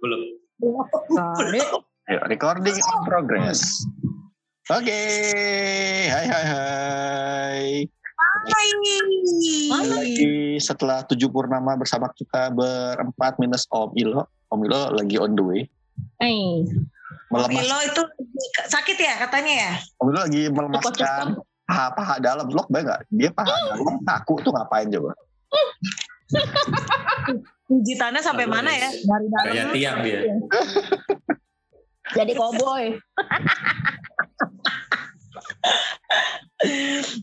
Belum. Kali. Ayo, recording in progress. Oke, hai hai hai. Hai. Lagi setelah tujuh purnama bersama kita berempat minus Om Ilo. Om Ilo lagi on the way. Eh, Melemas, Milo itu sakit ya katanya ya? Om Ilo lagi melemaskan paha, paha dalam. Lo bayang nggak? Dia paha dalam kaku tuh ngapain coba? Pijitannya sampai mana ya? Dari dalam. Kayak tiang dia. jadi koboi.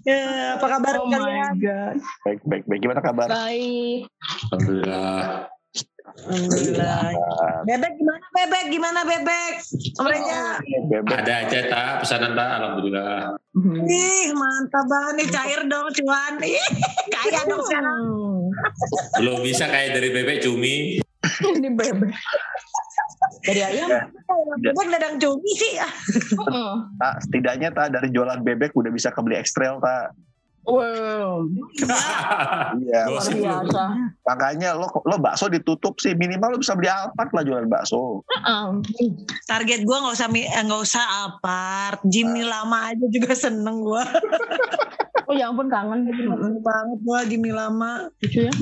Ya, apa kabar Oh my kalian? god. Baik, baik, baik. Gimana kabar? Baik. Alhamdulillah. Alhamdulillah. Bebek gimana bebek? Gimana bebek? Bebek. Ada aja tak pesanan tak Alhamdulillah. Ih mantap banget nih cair dong cuan. Ih, kaya dong sekarang. Belum bisa kayak dari bebek cumi. Ini bebek. Dari ayam. Bebek dadang cumi sih. Heeh. Tak, setidaknya tak dari jualan bebek udah bisa kebeli ekstrel tak. Wow. Iya, biasa. makanya lo lo bakso ditutup sih minimal lo bisa beli Alphard lah jualan bakso. Heeh. Target gua nggak usah eh, nggak usah apart. Jimmy lama aja juga seneng gua. Oh ya ampun kangen gitu. Banget gua Jimmy lama. Lucu ya.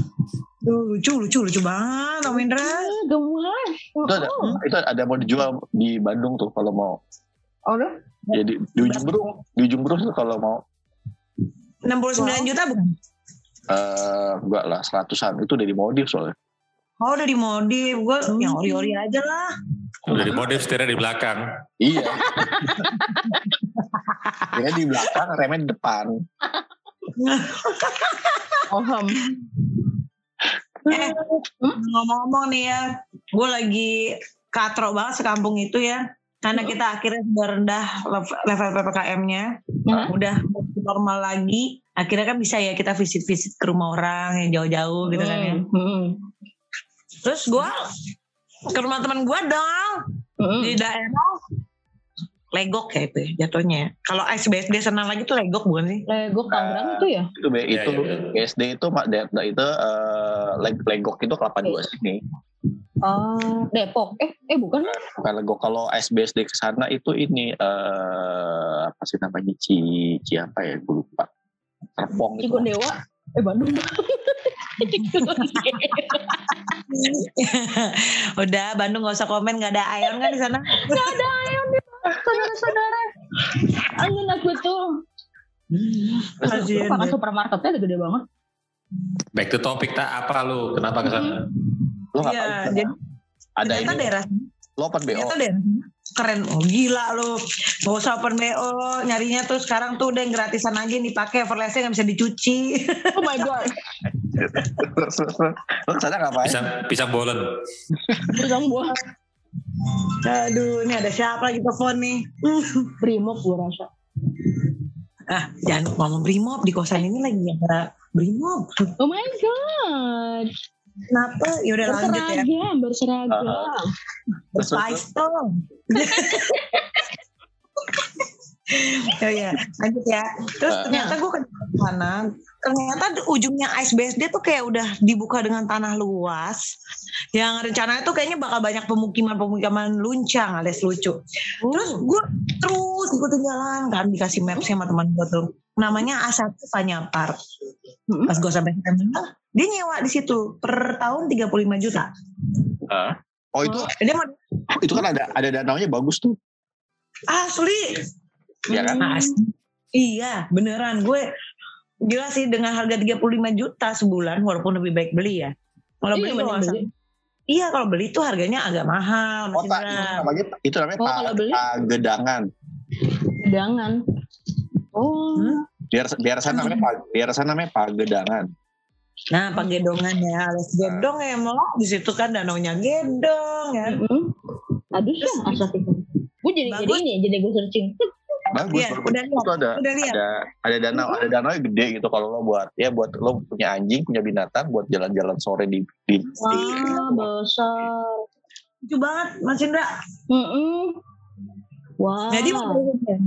Lucu lucu lucu banget Om Indra. Eh, Gemulan. Itu ada itu ada mau dijual di Bandung tuh kalau mau. Oh? Jadi di ujung berung, di ujung berung tuh kalau mau 69 juta bukan? eh enggak lah seratusan itu udah dimodif soalnya. Oh udah dimodif, gue yang ori-ori aja lah. Udah dimodif setirnya di belakang. Iya. Dia di belakang, remnya di depan. Oham. Eh, ngomong-ngomong nih ya, gue lagi katro banget sekampung itu ya. Karena kita akhirnya sudah rendah lev- level PPKM-nya, Hah? udah normal lagi. Akhirnya kan bisa ya kita visit-visit ke rumah orang yang jauh-jauh gitu kan ya. Hmm. Terus gue ke rumah teman gue dong Hmm. di daerah Legok ya itu ya jatuhnya. ya. Kalau SBSD sana lagi tuh Legok bukan sih? Lego Tangerang itu ya? Itu be- Iya, itu iya, SD itu mak itu eh, leg legok itu kelapa dua sini. Oh, Depok. Eh, eh bukan. Bukan legok kalau SBSD ke sana itu ini eh apa sih namanya Ci Ci apa ya gue lupa. Serpong itu. Cigon Dewa. Eh Bandung. Udah Bandung gak usah komen gak ada Ayon kan di sana. Gak ada ayam di saudara-saudara. Angin aku tuh. Karena deh. supermarketnya udah gede banget. Back to topic tak apa lu? Kenapa ke sana? Lo Iya, ngapain? sana? jadi ada ini daerah lo open BO. daerah keren oh gila lu gak usah open BO nyarinya tuh sekarang tuh udah yang gratisan aja yang dipakai overlessnya nggak bisa dicuci Oh my god. lo ke sana ngapain? Pisang, pisang bolen. Pisang buah. aduh ini ada siapa lagi telepon nih Brimob gue rasa. ah jangan ngomong brimob di kosan ini lagi ada brimob Oh my god. Kenapa ya udah lanjut ya Berseragam, berseragam. Spice tuh. oh ya, lanjut ya. Terus Ah. ternyata gue ke sana, ternyata ujungnya ISBSD tuh kayak udah dibuka dengan tanah luas. Yang rencananya tuh kayaknya bakal banyak pemukiman-pemukiman luncang alias lucu. Terus gue terus ikutin jalan kan dikasih maps sama teman gue tuh. Namanya A1 Fanya Park. Hmm. Pas gue sampai sana, dia nyewa di situ per tahun 35 juta. Oh itu Dia mau itu kan ada ada danaunya bagus tuh. asli Iya kan? Asli. Iya, beneran gue gila sih dengan harga 35 juta sebulan walaupun lebih baik beli ya. Kalau Iya, beli salah- Iya, kalau beli tuh harganya agak mahal, Oh, tak, itu namanya itu namanya Oh, pa- kalau beli? pagedangan. Jangan. Oh. Hmm? Biar biar sana namanya pa- biar sana namanya pagedangan. Nah, pagedongan ya, alias gedong ya emang di situ kan danaunya gedong ya. Mm-mm. Aduh ya asal itu. Gue jadi jadi Bagus. ini jadi gue searching. Bagus. Iya, bagus. udah lihat. itu ada Udah lihat? ada ada danau ada danau yang gede gitu kalau lo buat ya buat lo punya anjing punya binatang buat jalan-jalan sore di di, di Wah besar. Lucu banget, Mas Indra. Mm-mm. Wow. Jadi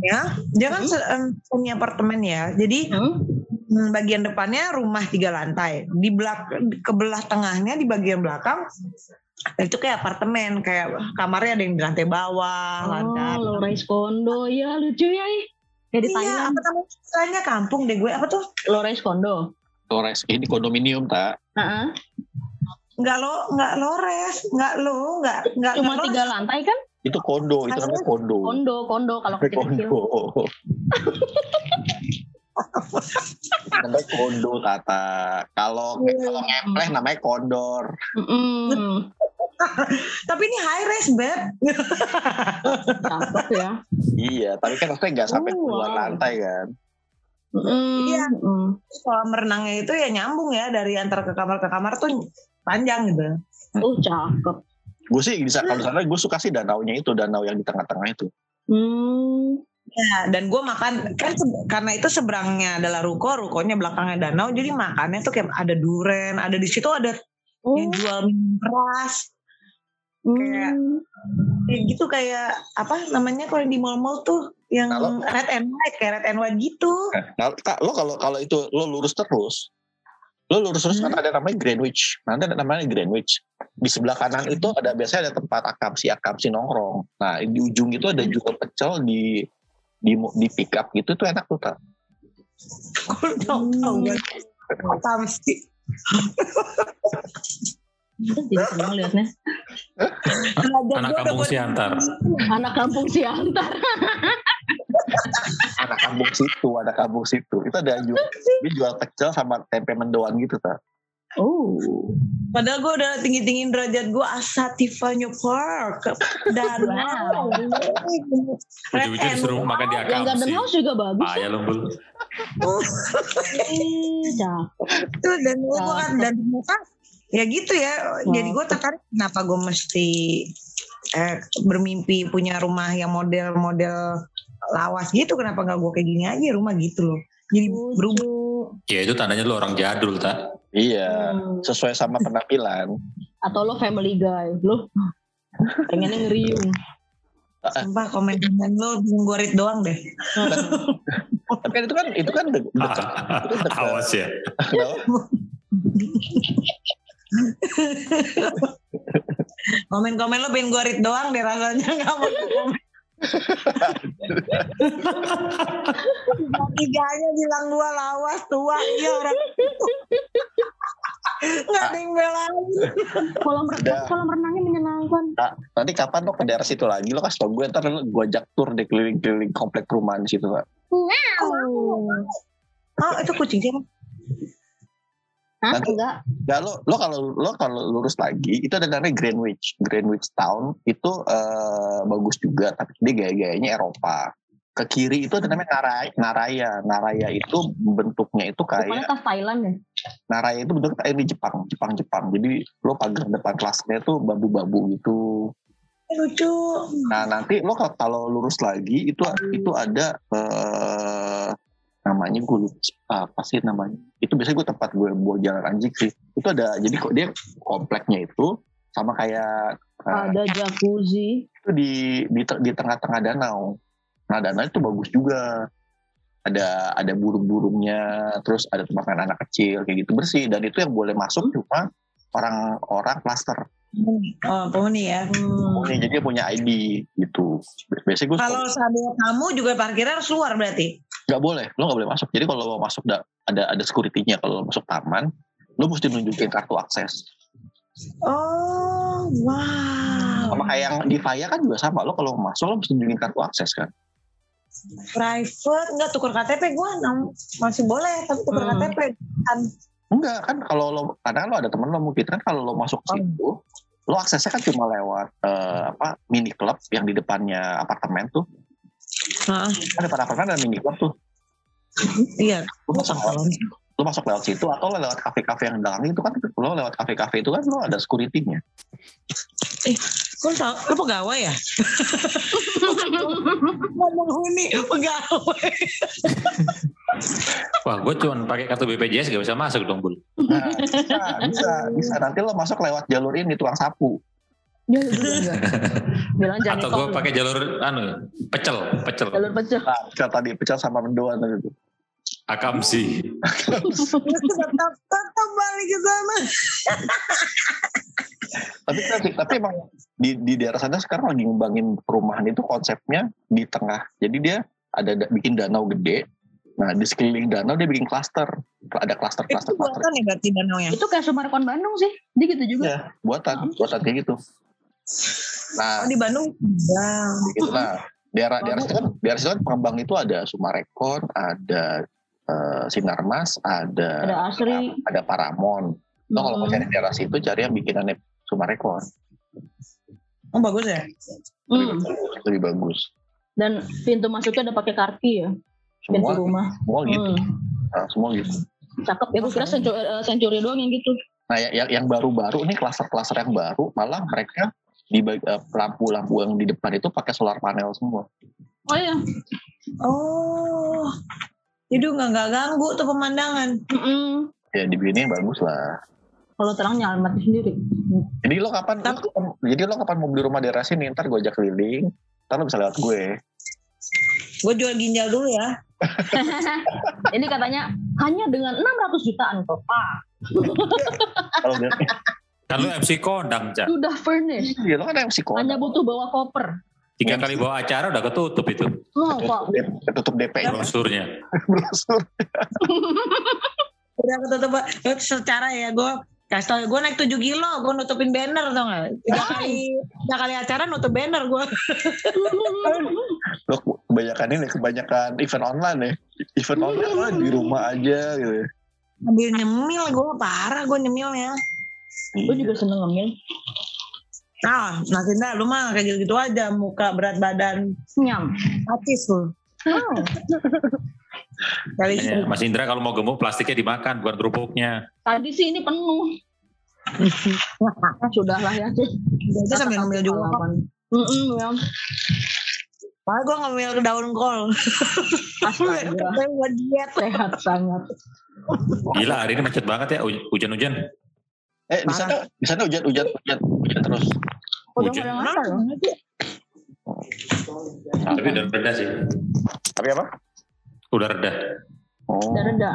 ya, dia kan se- em, semi apartemen ya. Jadi Hmm? Bagian depannya rumah tiga lantai. Di belak kebelah tengahnya di bagian belakang itu kayak apartemen kayak kamarnya ada yang di lantai bawah Oh, lantai low rise condo. Ya lucu ya. ih. Kayak di iya Thailand. apa namanya kampung deh gue apa tuh Low rise condo. Torres ini kondominium tak Heeh. nggak lo nggak lores nggak lo nggak nggak Cuma tiga lantai kan? itu kondo itu namanya kondo Kondo, kondo kalau kondo namanya kondo tata kalau kalau ngepleh namanya kondor Mm-mm. tapi ini high res beb Cakep ya. iya tapi kan maksudnya nggak sampai Oh, puluhan wow. lantai kan. Iya. Mm-mm. kolam renangnya itu ya nyambung ya dari antar ke kamar ke kamar tuh panjang gitu Oh cakep. gue sih bisa kalau di sana gue suka sih danaunya itu danau yang di tengah-tengah itu Hmm. Ya dan gue makan kan karena itu seberangnya adalah ruko rukonya belakangnya danau jadi makannya tuh kayak ada duren ada di situ ada Oh. yang jual minuman keras kayak- Hmm. kayak gitu kayak apa namanya kalau di mall-mall tuh yang Kalau- red and white kayak red and white gitu. Nah Kak, lo kalau kalau itu lo lurus terus lo lurus terus kan ada namanya Greenwich nanti ada namanya Greenwich di sebelah kanan itu ada biasanya ada tempat akamsi akamsi nongkrong. Nah di ujung itu ada jual pecel di di di pick up gitu tuh enak tuh tau tau gue Pertama sih jadi liatnya. Anak kampung Siantar. Anak kampung Siantar. anak kampung situ ada kampung situ. Itu ada jual dia jual pecel sama tempe mendoan gitu tak Oh. Padahal gue udah tinggi-tinggiin derajat gue Asatifanya Park dan Wow. Ujung-ujung disuruh makan di Yang Garden akamsi. House juga bagus. Bul. Eh, cakep. itu dan gue kan dan ternyata ya gitu ya jadi gue tertarik kenapa gue mesti eh, bermimpi punya rumah yang model-model lawas gitu kenapa nggak gue kayak gini aja rumah gitu loh jadi berubah. Ya itu tandanya lo orang jadul, tak? Iya Hmm. sesuai sama penampilan Atau lo family guy. Lo pengennya ngeriung. sumpah komen-komen lo read doang deh tapi kan itu kan itu kan de- dekat itu dekat Awas ya. Komen-komen lo read doang deh rasanya nggak mau komen tiganya bilang gua lawas tua iya orang nggak ada yang belain Kolam, re- Udah. kolam renangnya menyenangkan. Nah, nanti kapan lo ke daerah situ lagi lo kasih tau gue ntar gue ajak tur deh keliling-keliling komplek perumahan di situ pak Oh. oh itu kucing siapa Hah? Nanti- Enggak. Gak lo lo kalau lo kalau lurus lagi itu ada namanya Greenwich. Greenwich Town itu eh, bagus juga tapi dia gaya-gayanya Eropa. Ke kiri itu ada namanya Naraya Naraya. Naraya itu bentuknya itu kayak tas Thailand ya? Naraya itu bentuknya kayak di Jepang Jepang Jepang jadi lo pagar depan kelasnya tuh babu-babu gitu. Lucu. Nah nanti lo kalau- lurus lagi itu itu ada eh, namanya gue lupa apa sih namanya? Itu biasanya gue tempat gue buat jalan anjing sih. Itu ada jadi kok dia kompleknya itu sama kayak eh, Ada jacuzzi. itu di di di tengah-tengah danau. Nah danau itu bagus juga. Ada ada burung-burungnya terus ada tempat main anak kecil kayak gitu bersih. Dan itu yang boleh masuk cuma orang-orang klaster oh penghuni ya. Hmm. Nih, jadi dia punya ID gitu. Biasanya gue kalau seandainya kamu juga parkirnya harus luar berarti nggak boleh lo nggak boleh masuk. Jadi kalau lo masuk da- ada ada securitynya kalau lo masuk taman lo mesti nunjukin kartu akses. Oh wow. Sama kayak yang di Faya kan juga sama. Lo kalau masuk lo mesti nunjukin kartu akses kan. Private. Nggak tuker KTP gue masih boleh tapi tuker Hmm. KTP kan. Enggak kan kalau lo kadang lo ada temen lo mungkin. Kan kalau lo masuk ke situ lo aksesnya kan cuma lewat eh, apa mini club yang di depannya apartemen tuh Heeh. kan depan apartemen ada mini club tuh iya lo masuk lewat lo masuk lewat situ atau lewat kafe-kafe yang dalam itu kan lo lewat kafe-kafe itu kan lo ada securitynya Kok tau, lu pegawai ya? Ngomong huni, pegawai. Wah, gue cuma pakai kartu BPJS gak bisa masuk dong, Bul. nah, bisa bisa bisa nanti lo masuk lewat jalur ini tukang sapu Ya. Bilang jangan Atau gue pakai jalur anu pecel, pecel. jalur pecel. nah, pecel tadi pecel sama mendoan tadi itu Akamsi. tetap tetap balik ke sana. tapi tapi, tapi emang di di daerah sana sekarang lagi ngembangin perumahan itu konsepnya di tengah jadi dia ada da- bikin danau gede nah di sekeliling danau dia bikin klaster ada klaster Itu klaster klaster buatan ya berarti danau ya. Itu kayak Sumarekon Bandung sih. Dia gitu juga. ya buatan buatan kayak gitu nah Oh di Bandung. Ya. gitu nah daerah daerah situ kan daerah situ kan pengembang itu ada Sumarekon ada eh, Sinarmas ada Ada Asri. ada Paramon lo kalau mau Hmm. cari daerah situ cari yang bikinannya Sumarekon Oh bagus ya. Hmm. lebih bagus Dan pintu masuknya ada pakai kartu ya. Pintu semua rumah. semua gitu Hmm. Nah, semua gitu Cakep ya. Gue kira Century, eh, doang yang gitu. Nah, yang, yang, yang baru-baru ini klaster-klaster yang baru, malah mereka di eh, lampu-lampu yang di depan itu pakai solar panel semua. Oh iya. Oh. Jadi nggak nggak ganggu tuh pemandangan. Mm-mm. Ya dibikinnya bagus lah. Kalau terang nyalain mati sendiri. Jadi lo kapan? lo Tapi- kapan- jadi lo kapan mau beli rumah daerah sini? Ntar gue ajak keliling. Ntar lo bisa lewat gue. Gue jual ginjal dulu ya. Ini katanya hanya dengan 600 jutaan kok Pak. Kalau Kan lu MC kondang, Cak. Sudah furnished. ya lo kan yang psikopat. Hanya butuh bawa koper. Tiga kali bawa acara udah ketutup itu Oh, Pak. Ketutup DP. brosurnya. Brosur. Udah ketutup. Eh, Secara ya gue kasih tau gue naik 7 kilo gue nutupin banner tau gak tiga kali tiga kali acara nutup banner gue Lo kebanyakan ini, kebanyakan event online ya. Event online lo di rumah aja gitu. ambil nyemil gue parah gue nyemilnya Gue juga seneng ngemil. nah nah Sinda lu mah kayak gitu, gitu aja muka berat badan Nyam. artis lu Oh. kali Makanya, Mas Indra kalau mau gemuk plastiknya dimakan, bukan kerupuknya. Tadi sih ini penuh. Ah, Sudahlah ya. itu sambil ngemil juga. Mm ya. Malah gue ngemil ke daun kol Astaga. Buat diet Sehat sangat. Gila hari ini macet banget ya, huj- hujan-hujan. Eh di sana di sana hujan hujan hujan hujan terus. Udah Hujan. mulai loh. Tapi udah reda sih. Tapi apa? Udah reda. Oh. Udah reda.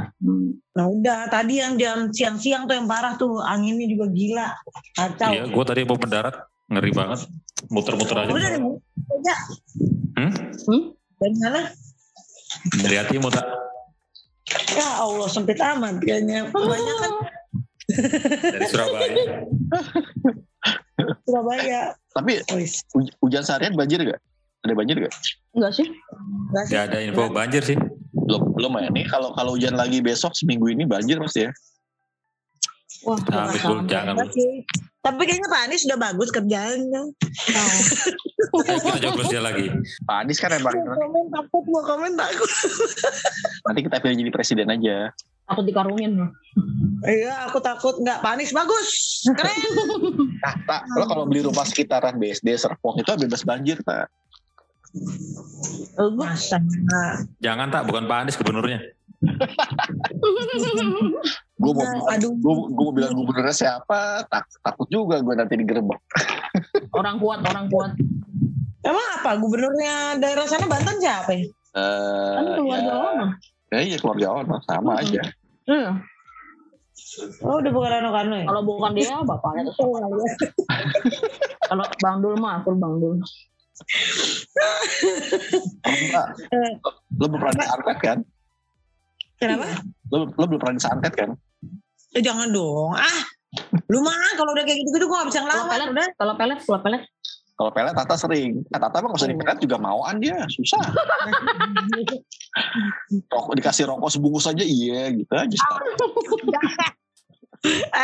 Nah udah tadi yang jam siang-siang tuh yang parah tuh anginnya juga gila kacau. Iya, gue tadi mau mendarat, ngeri banget. Muter-muter aja. Udah dari aja Hmm? dari mana? Dari hatimu tak? Ya Allah sempit amat kayaknya. Kebanyakan Dari Surabaya. Surabaya. Tapi huj- hujan seharian banjir gak? Ada banjir gak? Enggak sih? Enggak sih. Gak ada info banjir sih. Belum belum ya. Nih kalau kalau hujan lagi besok seminggu ini banjir pasti ya. Wah, Nah, sama. jangan. Enggak sih. Tapi kayaknya Pak Anies sudah bagus kerjaannya. Ayo kita joblos dia lagi. Pak Anies kan emang Mau komen takut, mau komen takut. nanti kita pilih jadi presiden aja. Takut dikarungin. loh. Iya, aku takut. Enggak, Pak Anies bagus. Keren. Nah, tak, lo kalau beli rumah sekitaran BSD Serpong itu bebas banjir, tak? Eh, Masa. Jangan tak, bukan Pak Anies gubernurnya. Gue mau, Nah, aduh. gue, gue mau bilang gubernurnya siapa, tak, takut juga gue nanti digerebek. orang kuat, orang kuat. Emang apa? Gubernurnya daerah sana Banten siapa ya? Kan Eh, keluarga ya, Ono. ya, iya keluarga Ono, sama Hmm. aja. Iya. Oh, udah bukan Rano Karno ya? Kalau bukan dia, bapaknya tuh. Oh, iya. Kalau Bang Dul mah, aku Bang Dul. Enggak. Eh. Lo belum pernah disantet kan? Kenapa? Lo, lo belum pernah disantet kan? Eh, jangan dong. Ah, lu mah kalau udah kayak gitu-gitu gue gak bisa Kalau ngelawan. pelet, Udah. kalau pelet, kalau pelet. Kalau pelet Tata sering. Nah, Tata mah kalau usah dipelet juga mauan dia, susah. Rokok, dikasih rokok sebungkus aja iya gitu aja.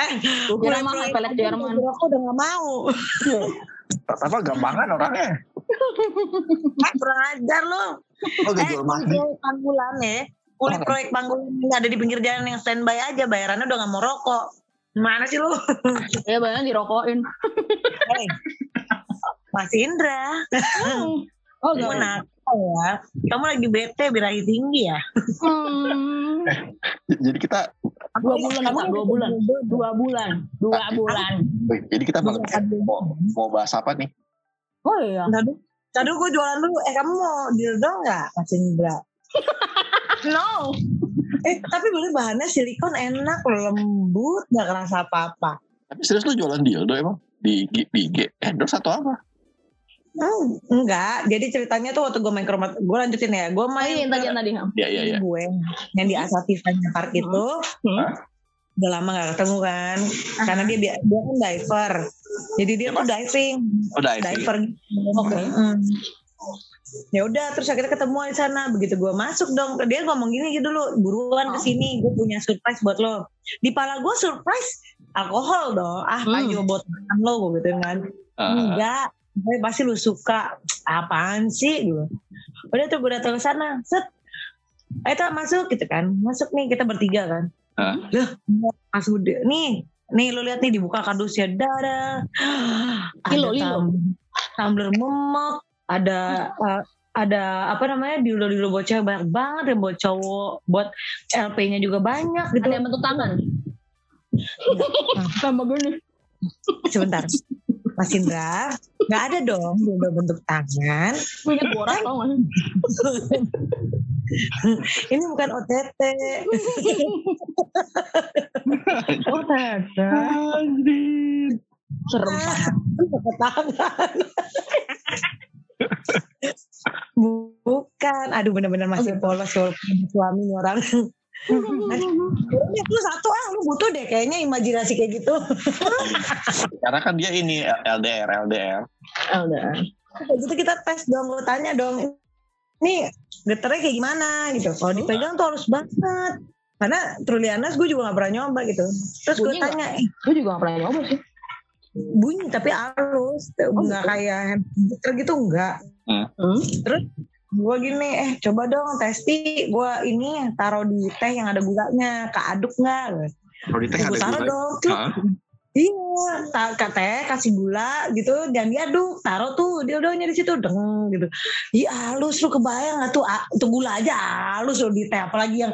eh, Gue kira mahal pelet Jerman. Aku udah gak mau. Tata mah gampangan orangnya. Ah, kurang ajar lu. Oh, Eh, panggulan ya. Kulit proyek panggulan yang ada di pinggir jalan yang standby aja. Bayarannya udah gak mau rokok. Mana sih lu? Ya bayangin dirokokin. Hei. Mas Indra. Oh, Kamu enggak. nakal ya. Kamu lagi bete birahi tinggi ya. Hmm. Jadi kita Dua bulan, Kak. Dua bulan. Dua bulan. Dua bulan. jadi kita bakal mau, mau bahas apa nih? Oh iya. Tadi, tadi gue jualan dulu. Eh kamu mau deal dong nggak, Mas Indra? No. eh tapi bener bahannya silikon enak loh, lembut gak kerasa apa-apa Tapi serius lu jualan dildo emang? Di, di, di G- endorse atau apa? Hmm, enggak jadi ceritanya tuh waktu gue main ke rumah gue lanjutin ya gue Oh main iya, yang tadi yang tadi. Ham. Iya, iya, iya. gue yang di Asatifanya Park itu Hmm. udah lama gak ketemu kan karena dia dia dia kan diver jadi dia Apa? tuh diving Oh, diving. diver gitu. Oke. Mm. ya udah terus akhirnya ketemuan di sana begitu gue masuk dong dia ngomong gini gitu dulu buruan Oh. ke sini gue punya surprise buat lo di pala gue surprise alkohol dong ah Hmm. buat makan lo gue gitu kan Ah, enggak tapi pasti lu suka apaan sih gitu. Udah tuh gue datang ke sana set. Ayo tak masuk gitu kan. Masuk nih kita bertiga kan. Hah? lah pas udah nih nih lu lihat nih dibuka kardusnya. Ada Lilo, lilo. tam- tumbler memek ada eh, ada apa namanya dildo dildo buat cewek banyak banget yang buat cowok buat LP-nya juga banyak gitu. Ada yang bentuk tangan. Sama gini. sebentar. Mas Indra nggak ada dong dildo bentuk tangan. Inget borak tau gak ini bukan OTT tata. Anjir. Serem banget. pakai tangan. Bukan. Aduh bener-bener masih polos suami orang Ini lu satu ah lu butuh deh kayaknya imajinasi kayak gitu Karena kan dia ini LDR, LDR. Udah. kayak gitu kita tes dong lu tanya dong ini geternya kayak gimana gitu kalau dipegang tuh harus banget karena Trulianas gue juga gak pernah nyoba gitu terus gue tanya eh, Gue juga gak pernah nyoba sih. bunyi tapi halus nggak gitu? kayak handgeter gitu enggak Hmm. Gue gini eh coba dong testi gue ini taruh di teh yang ada gulanya keaduk nggak Kalau di teh ada taruh gula. dong. Hah? iya ke teh kasih gula gitu dan diaduk taruh tuh dildonya di situ deng gitu iya halus lu kebayang nggak tuh tuh gula aja halus lo di teh apalagi yang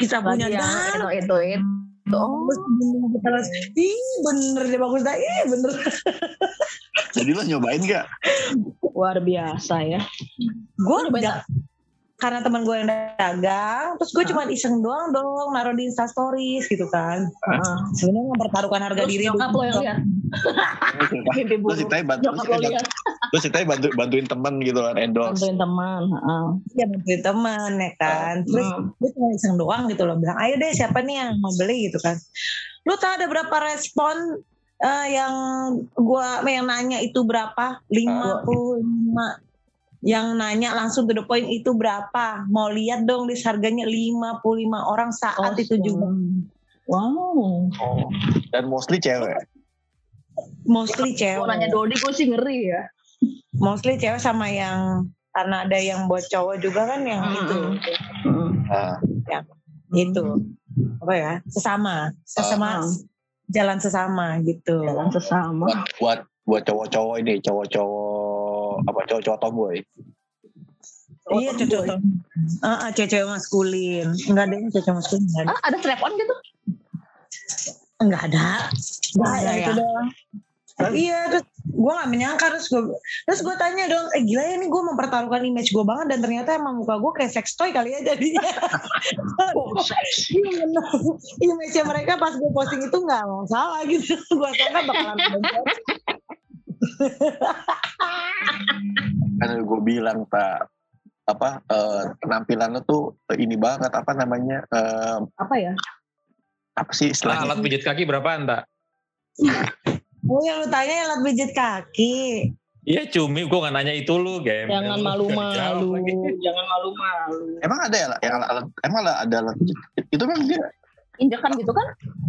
kita punya yang itu itu itu. Oh, terus ih bener deh bagus dah. Ih bener. Jadi lo nyobain gak? luar biasa ya. gue nggak karena teman gue yang dagang terus gue Hah? cuma iseng doang dong naruh di Insta Stories gitu kan Heeh. sebenarnya mempertaruhkan harga Terus diri nyokap lo yang lihat. Buruk. ceritanya bantu, ceritanya lihat. bantu, bantuin temen gitu kan, endorse. Bantuin teman. heeh. ya bantuin teman ya kan terus Hmm. gue cuma iseng doang gitu loh bilang ayo deh siapa nih yang mau beli gitu kan lu tau ada berapa respon eh, yang gua yang nanya itu berapa 55 yang nanya langsung to the point itu berapa mau lihat dong list harganya 55 orang saat itu juga Wow. Oh. Dan mostly cewek. mostly Mau nanya cewek Dodi gue sih ngeri ya. mostly cewek sama yang karena ada yang buat cowok juga kan yang Mm-mm. itu Heeh. Nah, itu apa ya sesama sesama Ah. jalan sesama gitu Jalan sesama. buat buat buat cowok-cowok ini, cowok-cowok apa cowok-cowok tomboy. iya cocok ah ah, cewek maskulin. Enggak ada yang cewek maskulin enggak ada. Ah, ada strap on gitu? enggak ada. Enggak ada ya? itu doang. Iya terus gue gak menyangka terus gue terus gue tanya dong eh gila ya nih gue mempertaruhkan image gue banget dan ternyata emang muka gue kayak sex toy kali ya jadinya. Iya bener. image mereka pas gue posting itu nggak masalah gitu. Gue sangka bakalan. Kan gue bilang tak apa eh, penampilan lo tuh ini banget apa namanya eh, Apa ya? apa sih Nah, istilahnya alat pijit kaki berapaan tak? oh yang lu tanya alat pijit kaki Iya cumi, gue gak nanya itu lu, game. Jangan malu-malu. Jangan malu-malu. emang ada ya yang alat, emang ada, ada alat pijit itu memang dia Injekan gitu kan?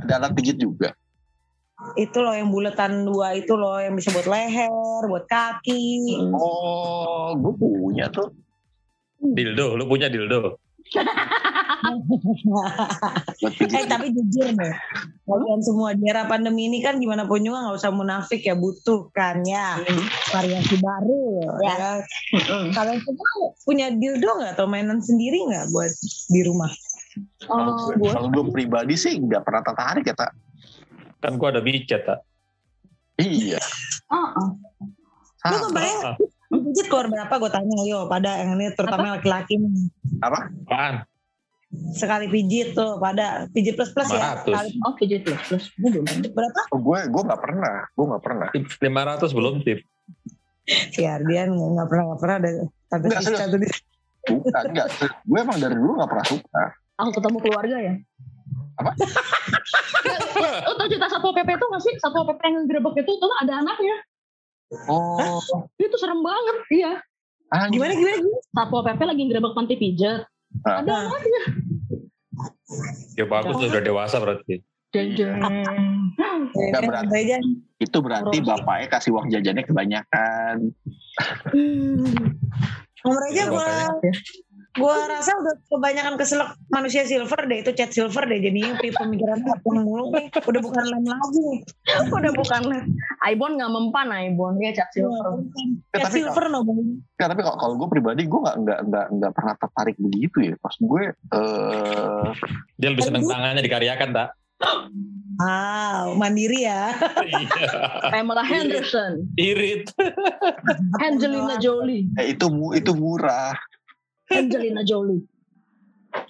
ada alat pijit juga itu loh yang buletan dua itu loh yang bisa buat leher buat kaki. Oh gue punya tuh. Dildo, lu punya dildo. Eh tapi jujur nih, kalian semua di era pandemi ini kan gimana pun juga nggak usah munafik ya butuh kan ya. Variasi baru ya. Kalian semua punya dildo nggak atau mainan sendiri nggak buat di rumah? kalau Oh, kalau gue pribadi sih nggak pernah tertarik ya tak Kan gue ada bicat, tak? iya Ah, Lu Sama. kebayang pijit keluar berapa gue tanya yo pada yang ini terutama laki-laki nih. apa Apaan? sekali pijit tuh pada pijit plus plus ya 500. Sekali- Oh, pijit plus plus. Gue belum pernah. berapa Oh, gue gue nggak pernah, gue nggak pernah. Tip 500 belum tip. si Ardian nggak pernah nggak pernah ada serius. tuh di- Bukan, enggak. Gue emang dari dulu nggak pernah suka. Aku ketemu keluarga ya. Apa? Lo tau cerita Satpol PP itu gak sih? Satpol PP yang gerebek itu tuh ada anaknya. Oh, Itu serem banget. Iya. ah, gimana gimana gimana Satpol PP lagi gerebek panti pijat. Ah. Ada anaknya. Ya bagus sudah dewasa berarti. Jeng jeng. Nggak Eh, berarti. Reja. Itu berarti bapaknya kasih uang jajannya kebanyakan. Om Reja Iya, gua gua rasa udah kebanyakan keselak manusia silver deh itu chat silver deh jadi pemikirannya apa mulu nih udah bukan lem lagi Udah bukan Ibon nggak mempan Ibon dia cat silver. Ya, chat tapi silver no Bang. Nggak, tapi kalau, kalau gue pribadi gue nggak nggak nggak nggak pernah tertarik begitu ya. Pas gue eh Dia lebih seneng tangannya dikaryakan tak? wow mandiri ya Iya. Pamela Henderson, Irit. Angelina Jolie, eh, itu itu murah. Angelina Jolie.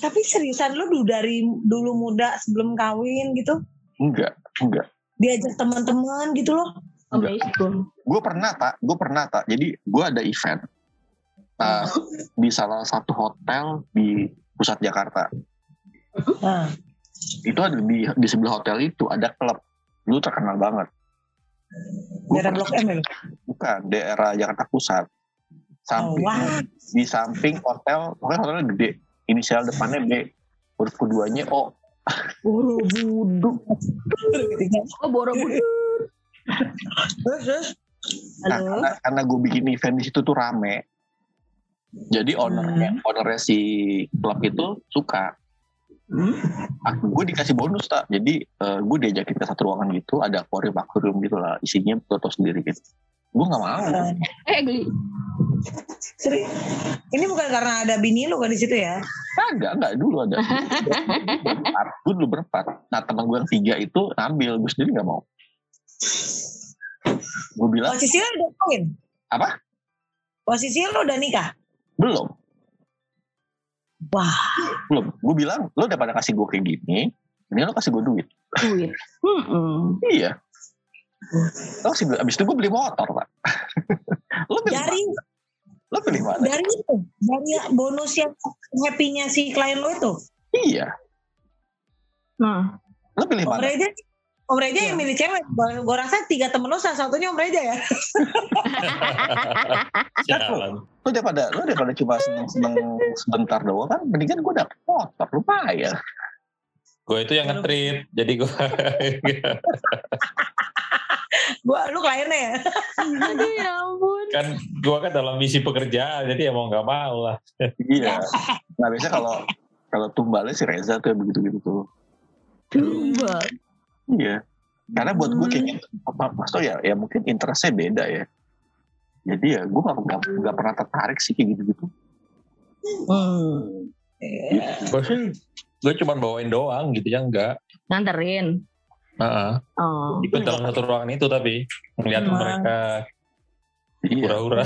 tapi seriusan lu dulu dari dulu muda sebelum kawin gitu Enggak, enggak. diajak teman-teman gitu loh. Gue pernah tak, gue pernah tak. Jadi gue ada event uh, di salah satu hotel di pusat Jakarta. nah, Itu ada di di sebelah hotel itu ada klub. Lu terkenal banget. Gua daerah pernah- blok M ya? Bukan daerah Jakarta Pusat. Oh, Samping wah di samping hotel, pokoknya hotelnya gede. Inisial depannya B, huruf keduanya O. Borobudur. Oh Borobudur. terus terus Nah, Halo. karena, karena gue bikin event di situ tuh rame. Jadi ownernya, ownernya si klub itu suka. Hmm? Aku gue dikasih bonus tak. Jadi eh, gue diajakin ke satu ruangan gitu, ada akuarium akuarium gitu lah, isinya foto sendiri gitu. Gue nggak mau. Eh Gli. Seri- ini bukan karena ada bini lu kan di situ ya Enggak, enggak dulu ada. berempat. Gue dulu berempat. Nah teman gue yang tiga itu ngambil, gue sendiri nggak mau. Gue bilang posisinya udah kawin Apa? posisinya lu udah nikah belum. Wah. Belum. Gue bilang lo daripada kasih gue kayak gini, ini lo kasih gue duit. Duit. Hmm. Iya. Lo kasih duit. Abis itu gue beli motor pak. lo pilih dari mana? Lo pilih mana? dari itu dari bonus yang happy-nya si klien lo itu Iya. Nah, Lo pilih Om mana? Reja Om Reja yang milih cewek gue rasa tiga temen lo salah satunya Om Reja ya Jalan. Lo daripada lo daripada cuma seneng seneng sebentar doang kan, mendingan gue dapet motor lumayan. Gue itu yang ngetrit. Jadi gue gua lu kliennya ya aduh ya ampun. kan gue kan dalam misi pekerjaan. Jadi emang nggak mau lah. Iya. Nah biasanya kalau kalau tumbalnya si Reza tuh begitu gitu tuh. Tumbal. Iya. Karena buat gue kayaknya apa Mas Toh ya, ya mungkin interestnya beda ya. Jadi ya gue gak, gak, gak pernah tertarik sih kayak gitu-gitu. Hmm. Gue sih gue cuma bawain doang gitu ya enggak. Nganterin. Heeh. Oh. Ikut dalam satu ruangan itu tapi Hmm. mereka Iya. hura-hura.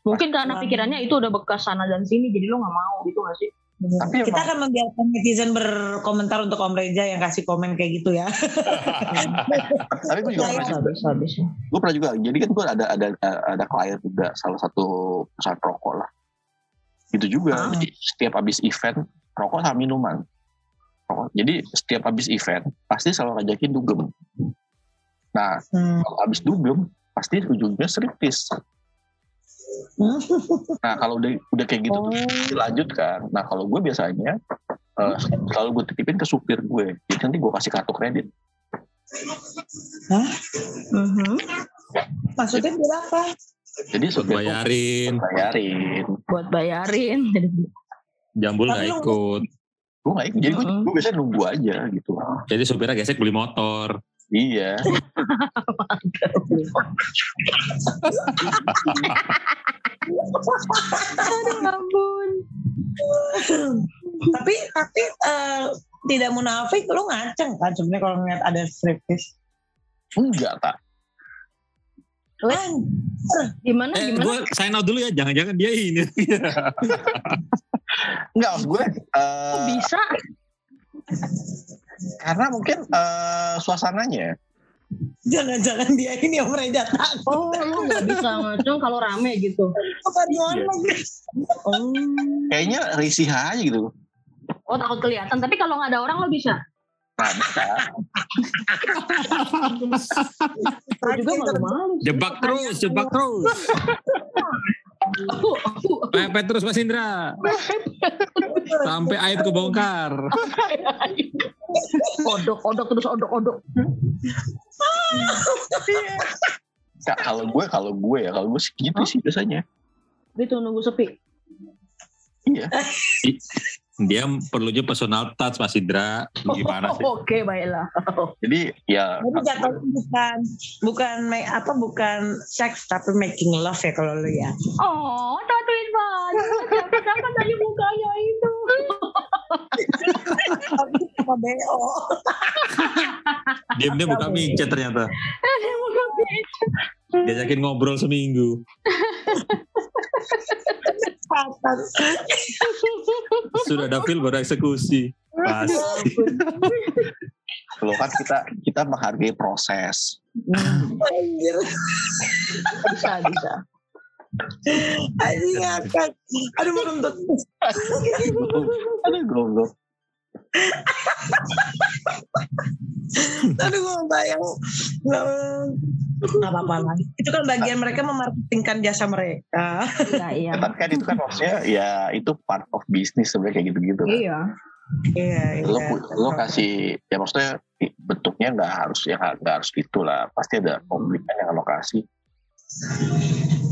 Mungkin karena pikirannya itu udah bekas sana dan sini, jadi lo nggak mau gitu gak sih? Tapi kita emang, akan membiarkan netizen berkomentar untuk Om Reja yang kasih komen kayak gitu ya tapi gue juga pernah, bisa. gue pernah juga. Jadi kan gue ada ada ada klien juga salah satu perusahaan rokok lah. Gitu juga. Ah. Jadi setiap habis event rokok sama minuman. Rokok. Jadi setiap habis event pasti selalu ngajakin dugem. Nah Hmm. kalau habis dugem pasti ujungnya striptis. Nah kalau udah udah kayak gitu tuh dilanjut kan. Nah kalau gue biasanya eh, selalu gue titipin ke supir gue. Jadi nanti gue kasih kartu kredit. Mhm. maksudnya berapa Jadi supir Bayarin. bayarin. Buat bayarin. Jambul nggak ikut. Gue nggak ikut. Jadi gue, gue biasanya nunggu aja gitu. Jadi supirnya gesek beli motor. Iya. Aduh ampun. tapi tapi eh, tidak munafik lu ngaceng kan sebenarnya kalau ngeliat ada striptease Enggak tak. Kan, Gimana, Eh, gimana? gue sign out dulu ya. Jangan-jangan dia ini. Enggak, maksud gue. Kok eh, bisa? karena mungkin eh, suasananya. Jangan-jangan dia ini yang Reja takut. Oh, lu nggak bisa ngacung kalau rame gitu. Apa gimana? Oh, Kayaknya risih aja gitu. oh takut kelihatan. Tapi kalau nggak ada orang lo bisa. Juga malu-malu. Jebak terus, jebak terus. Aku, aku, aku. Pepet terus Mas Indra. Sampai aib kebongkar. Odok, odok terus odok, odok. Nggak, kalau gue, kalau gue ya, kalau gue sih gitu sih biasanya. Gitu nunggu sepi. Iya. Dia perlunya personal touch Mas Indra. Gimana sih? Oke, baiklah. Jadi ya Tapi jatuhnya bukan bukan make apa bukan seks tapi making love ya kalau lu ya. Oh, tatuin banget. Siapa tadi mukanya itu? Tapi sama BO. Diam dia buka micet ternyata. Beca. Diajakin ngobrol seminggu. Sudah ada feel baru eksekusi. Pasti. lo kan kita kita menghargai proses. Anjir. Bisa, bisa. Anjing ngakak. Aduh mau kentut. Aduh goblok. Aduh gue bayang. Gak apa-apa lah. Itu kan bagian mereka memarketingkan jasa mereka. Iya, iya. Tapi kan itu kan maksudnya ya itu part of bisnis sebenarnya kayak gitu-gitu. kan. Iya. Iya, Lo iya. lo kasih ya maksudnya bentuknya nggak harus ya nggak nggak harus gitu lah. Pasti ada komplimen yang lokasi.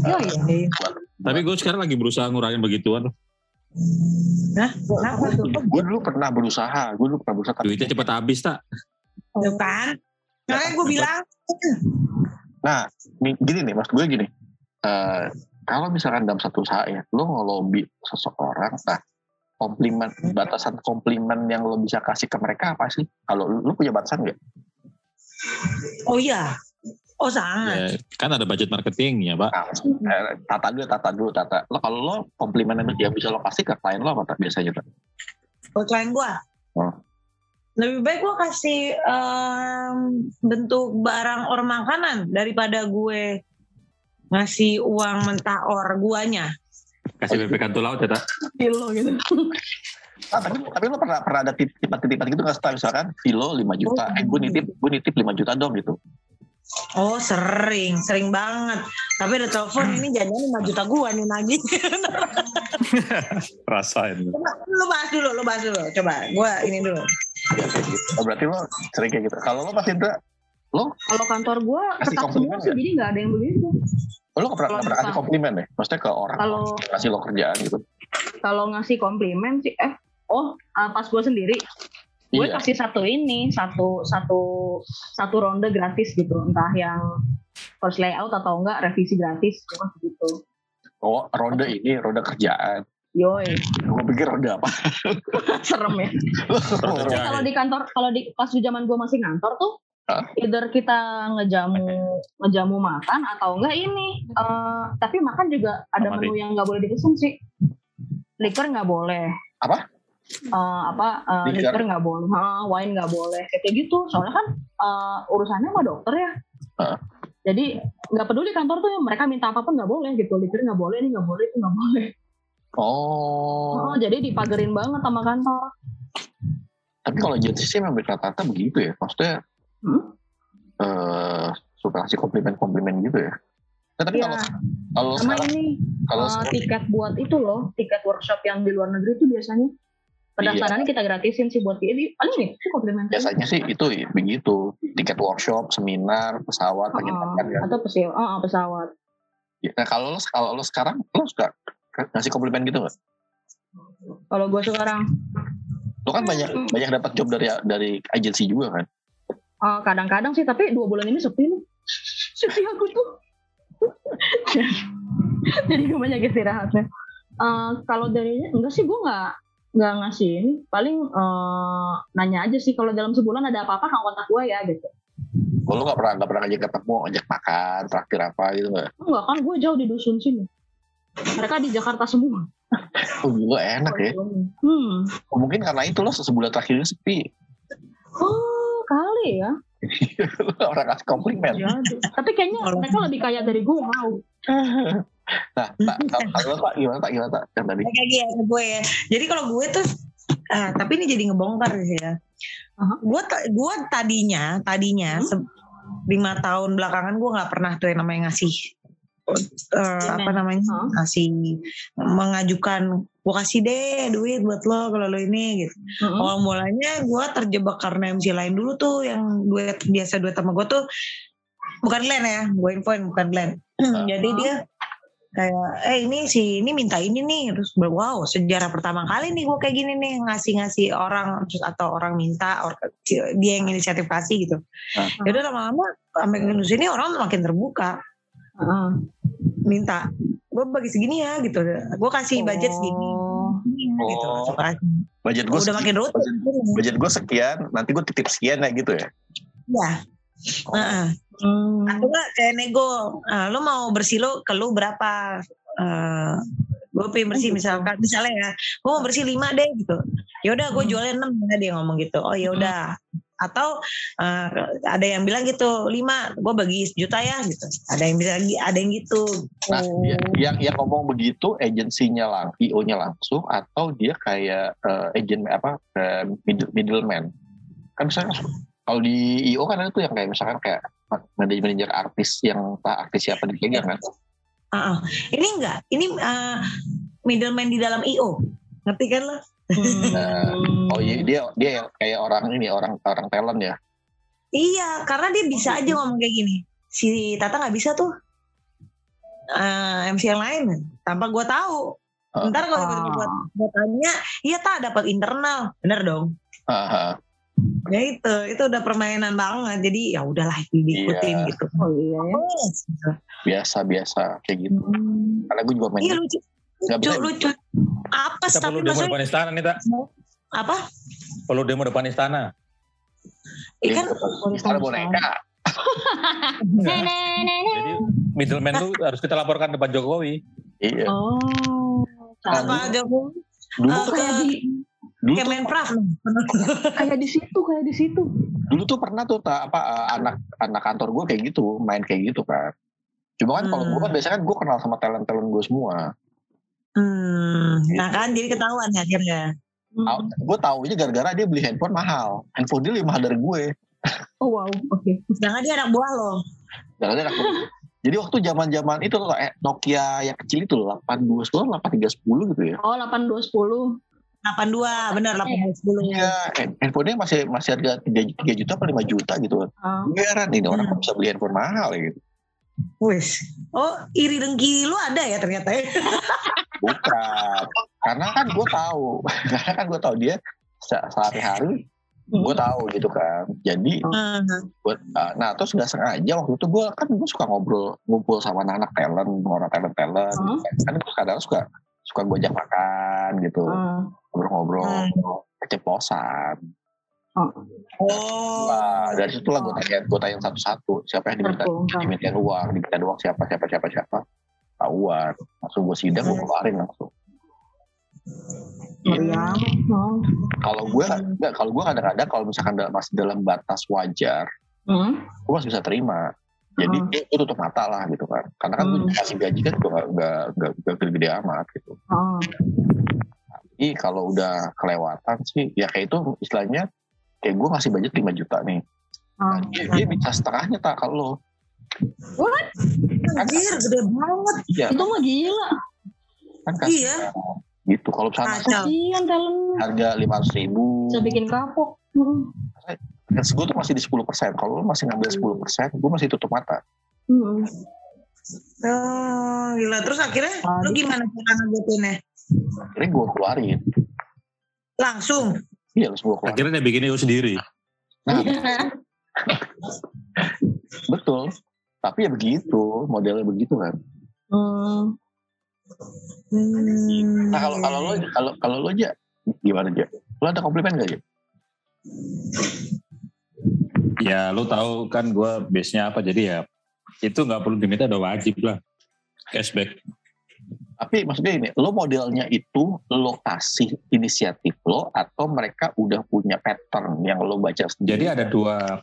Iya, iya. Tapi gue sekarang lagi berusaha ngurangin begituan. Nah, kenapa tuh? Gue dulu pernah berusaha, gue dulu pernah berusaha tapi Duitnya cepet habis tak? Tuh kan? Makanya gue bilang, Nah, nih, gini nih, mas gue gini. Eh, kalau misalkan dalam satu usaha ya, lo ngelobi seseorang, nah komplimen batasan komplimen yang lo bisa kasih ke mereka apa sih? Kalau lo, lo punya batasan nggak? oh iya. Oh sangat. Ya, kan ada budget marketingnya pak. Nah, eh, tata dulu, tata dulu, tata. Lo kalau lo komplimen yang- bisa lo kasih ke klien lo apa tak biasanya tuh? Oh klien gue. Oh. Lebih baik gue kasih em, bentuk barang or makanan daripada gue ngasih uang mentah or guanya. Kasih PP kantor laut ya tak? Kilo gitu. Ah, tapi, tapi lo pernah pernah ada tip- tipe-tipe gitu nggak sih? misalkan Vilo 5 juta, Oh. eh gue nitip gue nitip 5 juta dong gitu. Oh sering, sering banget. Tapi ada telepon ini jangan 5 juta gua nih lagi. Rasain. Coba, lu bahas dulu, lu bahas dulu. Coba, gua ini dulu. Kayak. Oh, berarti lo sering kayak gitu. Kalau lo Mas Indra, lo Kalau kantor gue Kasih ketat semua sih, nggak? jadi nggak ada yang begitu. lo nggak pernah, pernah kasih komplimen ya? Maksudnya ke orang Kalau kasih lo kerjaan gitu. kalau ngasih komplimen sih, eh, oh ah, pas gue sendiri, gue Iya. kasih satu ini, satu satu satu ronde gratis gitu, entah yang first layout atau enggak revisi gratis, gue kasih gitu. Oh, ronde ini ronde kerjaan. Yoi, Gue pikir ronde apa? serem ya. Tapi kalau di kantor, kalau di pas di zaman gue masih ngantor tuh, Hah? either kita ngejamu ngejamu makan atau enggak ini. eh, tapi makan juga ada Apa menu yang nggak boleh dipesan sih. Liquor nggak boleh. Apa? Eh, apa Liquor? liquor nggak boleh, ha, wine nggak boleh, kayak gitu. Soalnya kan eh, urusannya sama dokter ya. Hah? Jadi nggak peduli kantor tuh mereka minta apa pun nggak boleh gitu. Liquor nggak boleh, ini nggak boleh, itu nggak boleh. Oh. Oh, jadi dipagerin banget sama kantor. Tapi kalau agensi sih memang rata-rata begitu ya. Maksudnya Hmm? eh suka kasih komplimen-komplimen gitu ya. Nah, tapi Iya. kalau kalau Sama sekarang ini kalau sekarang tiket buat itu loh, tiket workshop yang di luar negeri itu biasanya pendaftarannya kita gratisin sih buat dia. Jadi paling nih, itu komplimen. biasanya sih itu ya, begitu. Tiket workshop, seminar, pesawat, Oh, kan. atau pesi- oh, oh, pesawat. Nah, kalau lo kalau lo sekarang lo suka ngasih komplimen gitu nggak? Kalau gue sekarang Lo kan banyak Hmm. banyak dapat job dari dari agensi juga kan. eh, kadang-kadang sih, tapi dua bulan ini sepi nih. sepi aku tuh. Jadi gue banyak istirahatnya. Eh, kalau dari enggak sih gue nggak nggak ngasih ini. Paling eh, nanya aja sih kalau dalam sebulan ada apa-apa kan kontak gue ya gitu. Oh, lo nggak pernah nggak pernah ngajak ketemu, ngajak makan, traktir apa gitu nggak? Enggak kan gue jauh di dusun sini. Mereka di Jakarta semua. Oh, gue enak ya. Hmm. Oh, mungkin karena itu loh sebulan terakhir ini sepi. Oh, kali ya. Orang kasih komplimen. Jadi. Tapi kayaknya mereka lebih kaya dari gue. Wow. Nah, tak, kalau gimana tak gimana tak yang tadi? kayak ya, gue ya. Jadi kalau gue tuh, ah, tapi ini jadi ngebongkar sih ya. Aha. Gue ta- gue tadinya tadinya Hmm. lima tahun belakangan gue nggak pernah tuh yang namanya ngasih eh, apa namanya Hah? ngasih mengajukan gue kasih deh duit buat lo kalau lo ini gitu. Mm-mm. Awal mulanya gue terjebak karena MC lain dulu tuh yang duet biasa duet sama gue tuh bukan Glenn ya, gue infoin bukan Glenn. Jadi dia kayak eh ini si ini minta ini nih terus wow sejarah pertama kali nih gue kayak gini nih ngasih-ngasih orang terus atau orang minta or- dia yang inisiatif kasih gitu. Udah lama-lama sampai ke sini orang makin terbuka Heeh. minta gue bagi segini ya gitu gue kasih budget segini Oh. Iya, gitu Oh. Budget gue udah makin rutin budget gue sekian, nanti gue titip sekian ya gitu ya. ya Oh, Heeh. Hmm. atau enggak kayak nego ah, lo mau bersih lo ke lu berapa Eh gue pengen bersih misalkan misalnya ya gue mau bersih lima deh gitu ya udah gue jualin enam ya dia ngomong gitu oh ya udah atau eh, ada yang bilang gitu lima gue bagi sejuta ya gitu ada yang bisa ada yang gitu Nah, Oh. dia- yang yang ngomong begitu agensinya lang, IO-nya langsung atau dia kayak eh, agent apa eh, middle, middleman. Kan misalnya kalau di IO kan ada tuh yang kayak misalkan kayak manajer manajer artis yang tak artis siapa dipegang kan. Ah, ah. ini enggak ini eh, middleman di dalam io ngerti kan lo Hmm. Oh iya dia dia yang kayak orang ini orang orang talent ya. Iya, karena dia bisa aja ngomong kayak gini. Si Tata nggak bisa tuh. Eh, MC yang lain tanpa gue tahu. Ah. Ntar kalau buat gue tanya, iya tak dapat internal, bener dong. Haha. Ya itu, itu udah permainan banget. Jadi ya udahlah diikutin Iya. gitu. Oh iya ya. Yes, gitu. biasa biasa kayak gitu. Hmm. Karena gue juga main. Iya lucu, lucu, bisa. lucu. Apa Kita tapi perlu demo maksudnya depan istana nih, Tak. apa? Perlu demo depan istana. Ikan Istana boneka. Jadi middleman lu harus kita laporkan depan Jokowi. Iya. Oh. Apa Jokowi? Dulu tuh kayak di dulu tuh, Kemenpraf. kayak di situ kayak di situ. dulu tuh pernah tuh tak apa eh, anak anak kantor gue kayak gitu main kayak gitu kan. Cuma kan kalau gue kan Hmm. biasanya kan gue kenal sama talent talent gue semua. Hmm, nah kan jadi ketahuan ya akhirnya. Hmm. Gue taunya gara-gara dia beli handphone mahal. Handphone dia lebih mahal dari gue. Oh wow, oke. Sedangkan dia anak buah loh. Gara-gara aku- Jadi waktu zaman-zaman itu loh, eh, Nokia yang kecil itu loh, 8210, 8310 gitu ya. Oh 8210. 82, bener 80 Iya, hand- handphonenya masih masih harga 3, 3 juta apa 5 juta gitu kan. Ah. Gue heran ini orang Hmm. bisa beli handphone mahal ya gitu. Wis. Oh, iri dengki lu ada ya ternyata ya. Bukan. Karena kan gue tahu. Karena kan gue tahu dia se- sehari-hari Hmm. gue tahu gitu kan. Jadi Hmm. buat uh, nah terus nggak sengaja waktu itu gue kan gue suka ngobrol ngumpul sama anak-anak talent orang talent talent Hmm. kan gue kadang suka suka gue ajak makan gitu Ah. Ngobrol-ngobrol Hmm. keceplosan Oh. Wah, dari situ lah gue tanya gue tanya satu-satu siapa yang diminta dimintain uang dimintain uang siapa siapa siapa siapa tahuan langsung gue sidang gue keluarin langsung Gitu. Oh. kalau gue enggak kalau gue kadang-kadang kalau misalkan masih dalam batas wajar Hmm. gue masih bisa terima jadi Hmm. eh, gue tutup mata lah gitu kan karena kan gue Hmm. dikasih gaji kan juga nggak nggak nggak gede-gede amat gitu Oh. Tapi kalau udah kelewatan sih ya kayak itu istilahnya kayak gue ngasih budget 5 juta nih Oh. Nah, dia, dia bisa setengahnya tak kalau lo Anjir, gede banget. iya Itu mah gila. kan kasih Iya. gitu kalau misalnya Kacau. Kasian talent. harga lima ratus ribu Bisa bikin kapok. Hmm. gue tuh masih di 10 persen kalau lo masih ngambil 10 persen gue masih tutup mata Hmm. Oh, gila. Terus akhirnya lu gimana cara nanggetinnya? Akhirnya gue keluarin Langsung. iya langsung gue keluarin Akhirnya dia bikin itu sendiri. nah betul tapi ya begitu modelnya begitu kan Hmm. Hmm. nah kalau kalau lo kalau kalau lo aja gimana aja lo ada komplimen gak ya Ya lu tahu kan gue base-nya apa jadi ya itu nggak perlu diminta udah wajib lah cashback. Tapi maksudnya ini, lo modelnya itu lo kasih inisiatif lo atau mereka udah punya pattern yang lo baca sendiri? Jadi ada dua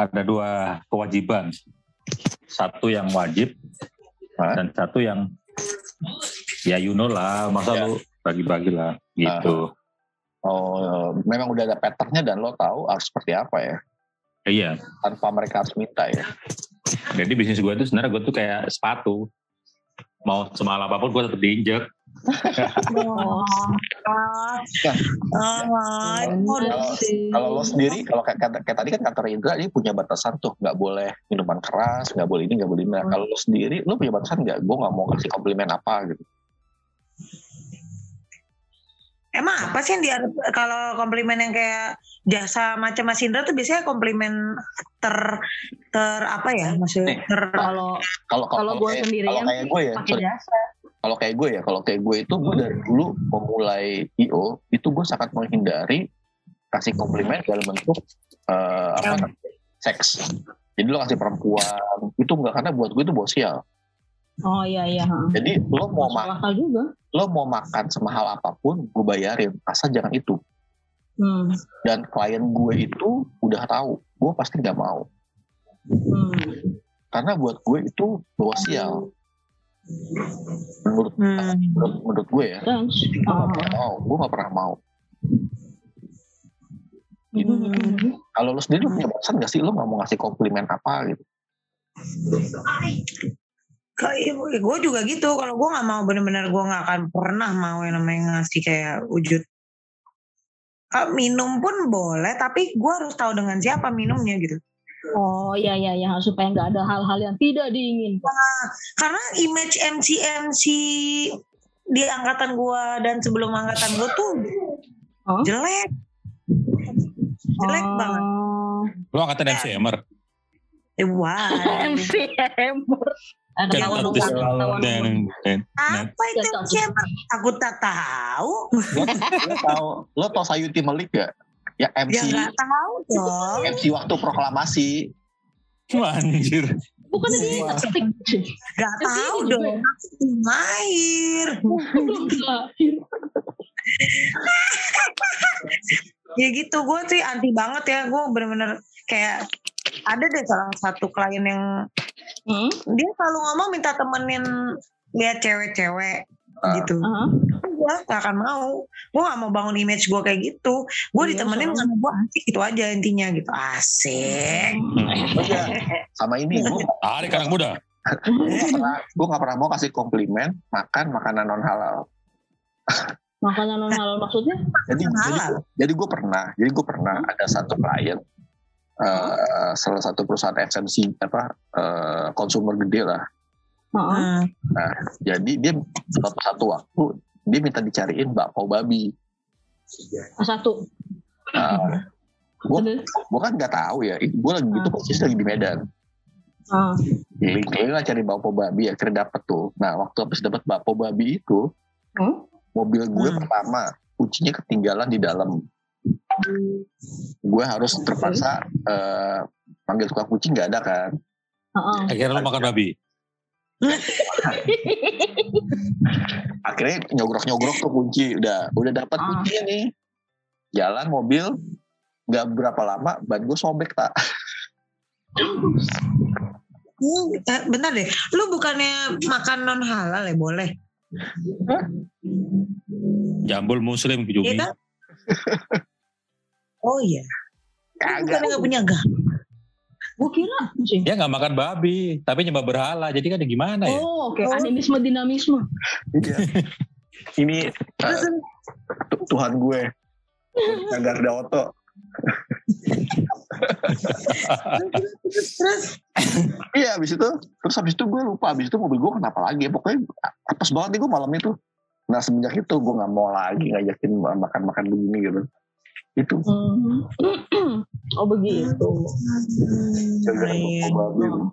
ada dua kewajiban. Satu yang wajib Hah? dan satu yang ya you know lah, masa Ya. lu bagi-bagi lah gitu. Oh, memang udah ada patternnya dan lo tahu harus seperti apa ya, Iya. tanpa mereka harus minta ya. Jadi bisnis gue itu sebenarnya gue tuh kayak sepatu. Mau semal apa pun gue tetap diinjek. Oh, Ah, Kalau- Kalau lo sendiri, kalau kayak, kayak, kayak tadi kan kantor Indra dia punya batasan tuh, nggak boleh minuman keras, nggak boleh ini, nggak boleh ini. Nah, Hmm. Kalau lo sendiri, lo punya batasan nggak? Gue nggak mau kasih komplimen apa gitu. Emang apa sih yang dia kalau komplimen yang kayak jasa macam Mas Indra tuh biasanya komplimen ter ter apa ya maksudnya Nih. ter kalau Kalau Kalau gue kayak- sendirian kalau kayak gue ya, pakai jasa. kalau kayak gue ya, kalau kayak gue itu gue dari dulu memulai IO itu gue sangat menghindari kasih komplimen dalam bentuk eh, apa Ya. namanya, seks. Jadi lo kasih perempuan itu enggak karena buat gue itu bosial. Oh iya iya. Jadi lo mau Masuk ma- akal juga. lo mau makan semahal apa pun gue bayarin, asal jangan itu. Hmm. Dan klien gue itu udah tahu, gue pasti nggak mau. Hmm. Karena buat gue itu bosial. Menurut Hmm. menurut, menurut gue ya, gue nggak Ah. pernah mau, gue nggak pernah mau. Hmm. Kalau lo sendiri lo punya batasan gak sih lo nggak mau ngasih komplimen apa gitu? Kayak gue juga gitu. Kalau gue nggak mau bener-bener gue nggak akan pernah mau yang namanya ngasih kayak wujud. Ah, minum pun boleh, tapi gue harus tahu dengan siapa minumnya gitu. Oh iya iya iya supaya nggak ada hal-hal yang tidak diinginkan. Karena image MC MC di angkatan gue dan sebelum angkatan gue tuh Hah? jelek, jelek Oh. banget. Lu angkatan MCMer. Eh, wah, MC Ember. Apa itu siapa? Aku tak tahu. Lo, tau lo tau Sayuti Malik gak? Ya Ya MC nggak tahu dong. MC waktu proklamasi. anjir. Bukan dia Wah. ketik. Gak tahu ini dong. Aku belum lahir. Belum lahir. Ya gitu, gue sih anti banget ya. Gue bener-bener kayak ada deh salah satu klien yang Hmm. dia selalu ngomong minta temenin lihat cewek-cewek Ah. gitu. Aha. Gue gak akan mau. Gue gak mau bangun image gue kayak gitu. Gue Iya, ditemenin sama gue asik itu aja intinya gitu. Asik. Oh iya, sama ini gue Tarik anak muda. gue gak pernah mau kasih komplimen makan makanan non halal. Makanan non halal maksudnya? Jadi jadi, jadi gue pernah, jadi gue pernah ada satu klien eh, salah satu perusahaan FMC apa eh, konsumer gede lah. Heeh. Hmm. Jadi dia suatu satu waktu dia minta dicariin bakpao babi. Satu. Nah, gue Terus? gue kan nggak tahu ya, gue lagi gitu posisi lagi di Medan. Ah. Keliling-keliling lah cari bakpao babi, akhirnya dapet tuh. Nah waktu habis dapet bakpao babi itu, Hmm? mobil gue Hmm. pertama kuncinya ketinggalan di dalam. Gue harus terpaksa eh, panggil tukang kunci nggak ada kan. Heeh. Akhirnya lu makan babi. Akhirnya nyogrok-nyogrok tuh kunci, udah udah dapat Ah. kuncinya nih. Jalan mobil, nggak berapa lama ban gue sobek tak. Hmm, eh, bentar deh, lu bukannya makan non halal ya boleh? Jambul muslim Jumi. kan? Oh iya, lu Kagak. bukannya gak punya gak? Gue kira. Dia nggak makan babi, tapi nyembah berhala. Jadi kan ya gimana ya? Oh, oke. Animisme dinamisme. Iya. Ini tu- Tuhan gue. Agar Daoto. terus Iya habis itu terus habis itu gue lupa habis itu mobil gue kenapa lagi pokoknya apes banget nih gue malam itu nah semenjak itu gue nggak mau lagi ngajakin makan-makan begini gitu itu Hmm. oh begitu. babi itu.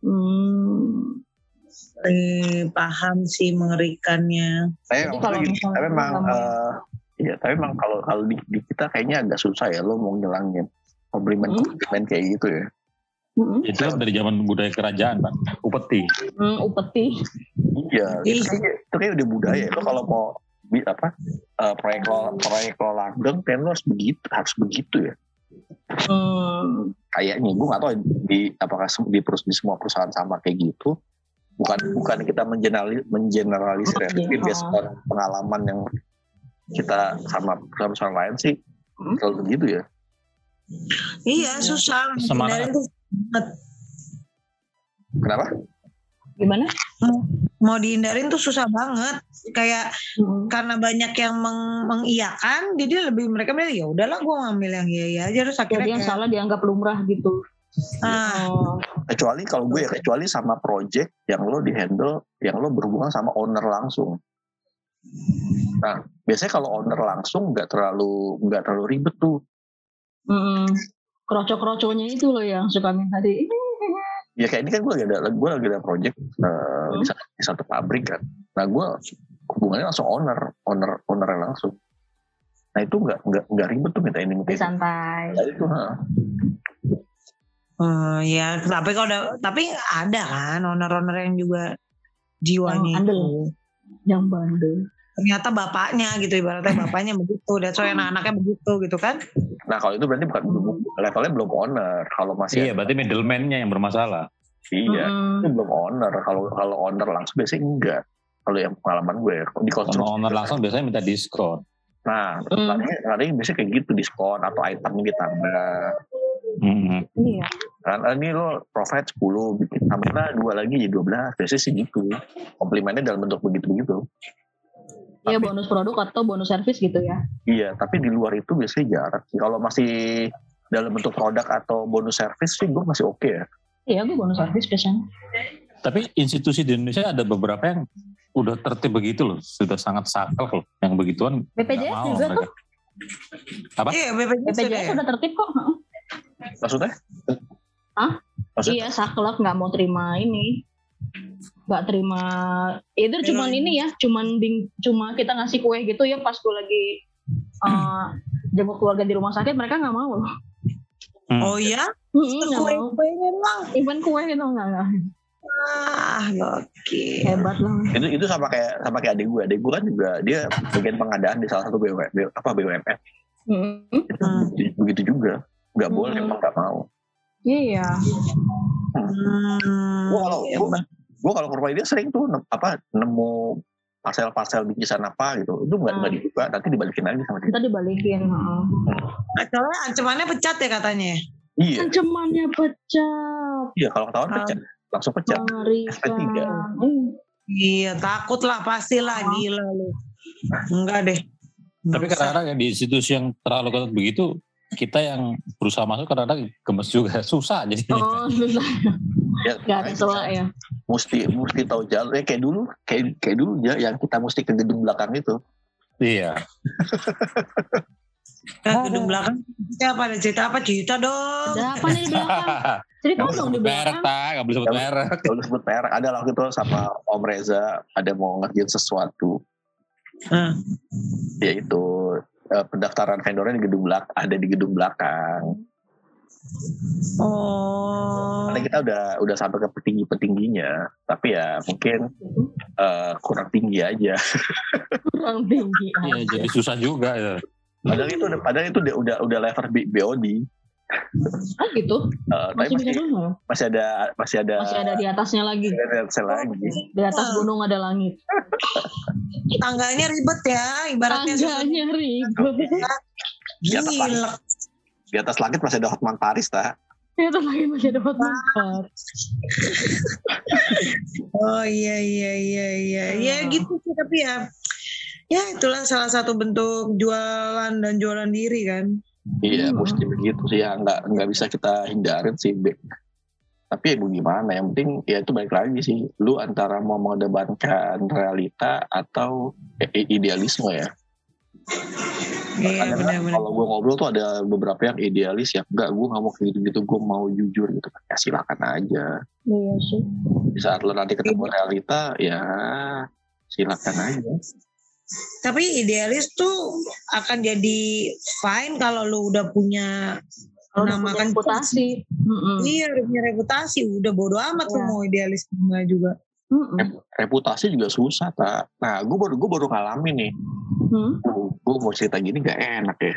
Hmm. Eh, paham sih mengerikannya. tapi Jadi kalau gini, tapi memang eh, iya tapi memang kalau kalau di, di kita kayaknya agak susah ya lo mau ngilangin komplimen Hmm. komplimen kayak gitu ya Hmm. Itu dari zaman budaya kerajaan, Pak. Upeti. Hmm, upeti. Iya, itu kayak, itu kayak udah budaya. Lo kalau mau apa eh, proyek lo proyek lo langgeng, kan lo harus begitu, harus begitu ya. Hmm. Kayaknya gue nggak tahu di apakah di, perus- di semua perusahaan sama kayak gitu. Bukan bukan kita mengenerali, mengeneralisir ya, Oke, tapi oh. berdasarkan pengalaman yang kita sama perusahaan lain sih Hmm. kalau begitu ya. Iya susah. Semangat. Kenapa? Gimana? mau dihindarin tuh susah banget. Kayak Hmm. karena banyak yang meng mengiyakan, jadi lebih mereka bilang ya udahlah gue ngambil yang iya iya aja terus akhirnya Jadi yang kayak, salah dianggap lumrah gitu. ah, Oh. Kecuali kalau gue ya kecuali sama project yang lo di handle, yang lo berhubungan sama owner langsung. Nah, biasanya kalau owner langsung nggak terlalu nggak terlalu ribet tuh. Mm-mm. Kroco-kroconya itu loh yang suka minta di Ya kayak ini kan gue lagi ada gue lagi ada project eh, di, sa- di satu pabrik kan. Nah gue hubungannya langsung owner, owner ownernya langsung. Nah itu nggak nggak nggak ribet tuh minta ini minta itu. santai. Nah, itu ha. eh, ya tapi kalau udah tapi ada kan owner-owner yang juga jiwanya Yang andel. itu. Yang bandel. Ternyata bapaknya gitu ibaratnya bapaknya begitu dan so anak-anaknya begitu gitu kan Nah kalau itu berarti bukan levelnya belum owner. Kalau masih Iya, berarti middleman-nya yang bermasalah. iya Mm-mm. itu belum owner. Kalau kalau owner langsung biasanya enggak. Kalau yang pengalaman gue di Kalau konstruksi. owner langsung biasanya minta diskon. Nah, Hmm. kadang kadang biasanya kayak gitu diskon atau itemnya ditambah. Mm-mm. Iya. Kan ah, ini lo profit 10, bikin tambahlah dua lagi jadi 12. Biasanya sih gitu. Komplimennya dalam bentuk begitu-begitu. Iya bonus produk atau bonus service gitu ya. Iya, tapi di luar itu biasanya jarang. sih. Kalau masih dalam bentuk produk atau bonus service sih gue masih oke ya. Iya gue bonus service biasanya. Tapi institusi di Indonesia ada beberapa yang udah tertib begitu loh, sudah sangat sakal loh. Yang begituan BPJS mau juga mereka. tuh. Apa? iya BPJS juga BPJS ya? udah tertib kok. Heeh. Maksudnya? Hah? Maksudnya? Iya saklek nggak mau terima ini. Nggak terima. Itu cuman Heroin. ini ya. Cuman bing, cuma kita ngasih kue gitu ya pas gue lagi eh, jenguk keluarga di rumah sakit mereka nggak mau loh. Hmm. oh iya Hmm, nggak kue mau. kuenya doang Even kue gitu nggak nggak. ah gokil Hebat lah. itu itu sama kayak sama kayak adik gue adik gue kan juga dia bagian pengadaan di salah satu BUMN apa BUMN Hmm. itu Hmm. begitu, begitu juga nggak boleh Hmm. emang nggak mau Iya. hmm, gue kalau iya, gue gue kalau ke rumah dia sering tuh apa nemu parcel-parcel bingkisan apa gitu itu nggak Hmm. dibuka nanti dibalikin lagi sama dia Kita dibalikin. heeh. soalnya ancamannya pecat ya katanya iya Ancamannya pecah. iya kalau ketahuan Ah. pecat langsung pecat Mengerikan. SP3. Hmm. iya takut lah pasti lah gila lu enggak deh Tapi kadang-kadang ya di institusi yang terlalu ketat begitu, kita yang berusaha masuk kadang-kadang gemes juga, susah jadi. Oh, susah. Ya, Gak ada ya. mesti mesti tahu jalur ya kayak dulu kayak kayak dulu ya yang kita mesti ke gedung belakang itu Iya. Ke gedung belakang siapa ada cerita apa cerita dong Ada apa nih di belakang? Cerita boleh dong di sebut merek, belakang. tak? Gak boleh sebut Gak- merek. kalau disebut merek ada waktu itu sama Om Reza ada mau ngerjain sesuatu Hmm. yaitu eh, pendaftaran vendornya di gedung belakang ada di gedung belakang oh karena kita udah udah sampai ke petinggi petingginya tapi ya mungkin eh, kurang tinggi aja Kurang tinggi. Iya, jadi susah juga ya. padahal itu udah padahal itu udah udah, udah level B- BOD Oh gitu. Tapi Masih masih masih ada masih ada Masih ada di atasnya lagi. ada sel lagi Di atas gunung ada langit. tangganya ribet ya ibaratnya Tangganya ribet. Di atas langit. Di atas langit masih ada Hotman Paris tak Di atas langit masih ada tempat. oh iya iya iya iya ya Hmm. gitu sih tapi ya ya itulah salah satu bentuk jualan dan jualan diri kan Iya, Hmm. mesti begitu sih ya nggak nggak bisa kita hindarin sih. Be. Tapi ya gimana? Yang penting ya itu balik lagi sih. Lu antara mau mengedepankan realita atau idealisme ya. Iya kan benar-benar kalau gue ngobrol tuh ada beberapa yang idealis ya. Enggak, gue nggak mau kayak gitu-gitu. Gue mau jujur gitu. Ya silakan aja. Iya sih. Di saat lu nanti ketemu realita ya silakan aja. tapi idealis tuh akan jadi fine kalau lu udah punya Kalau nama punya kan reputasi. Mm-mm. iya udah punya reputasi udah bodo amat tuh Iya. mau idealis enggak juga Mm-mm. reputasi juga susah tak nah gue baru gue baru ngalamin nih Hmm. gue mau cerita gini gak enak ya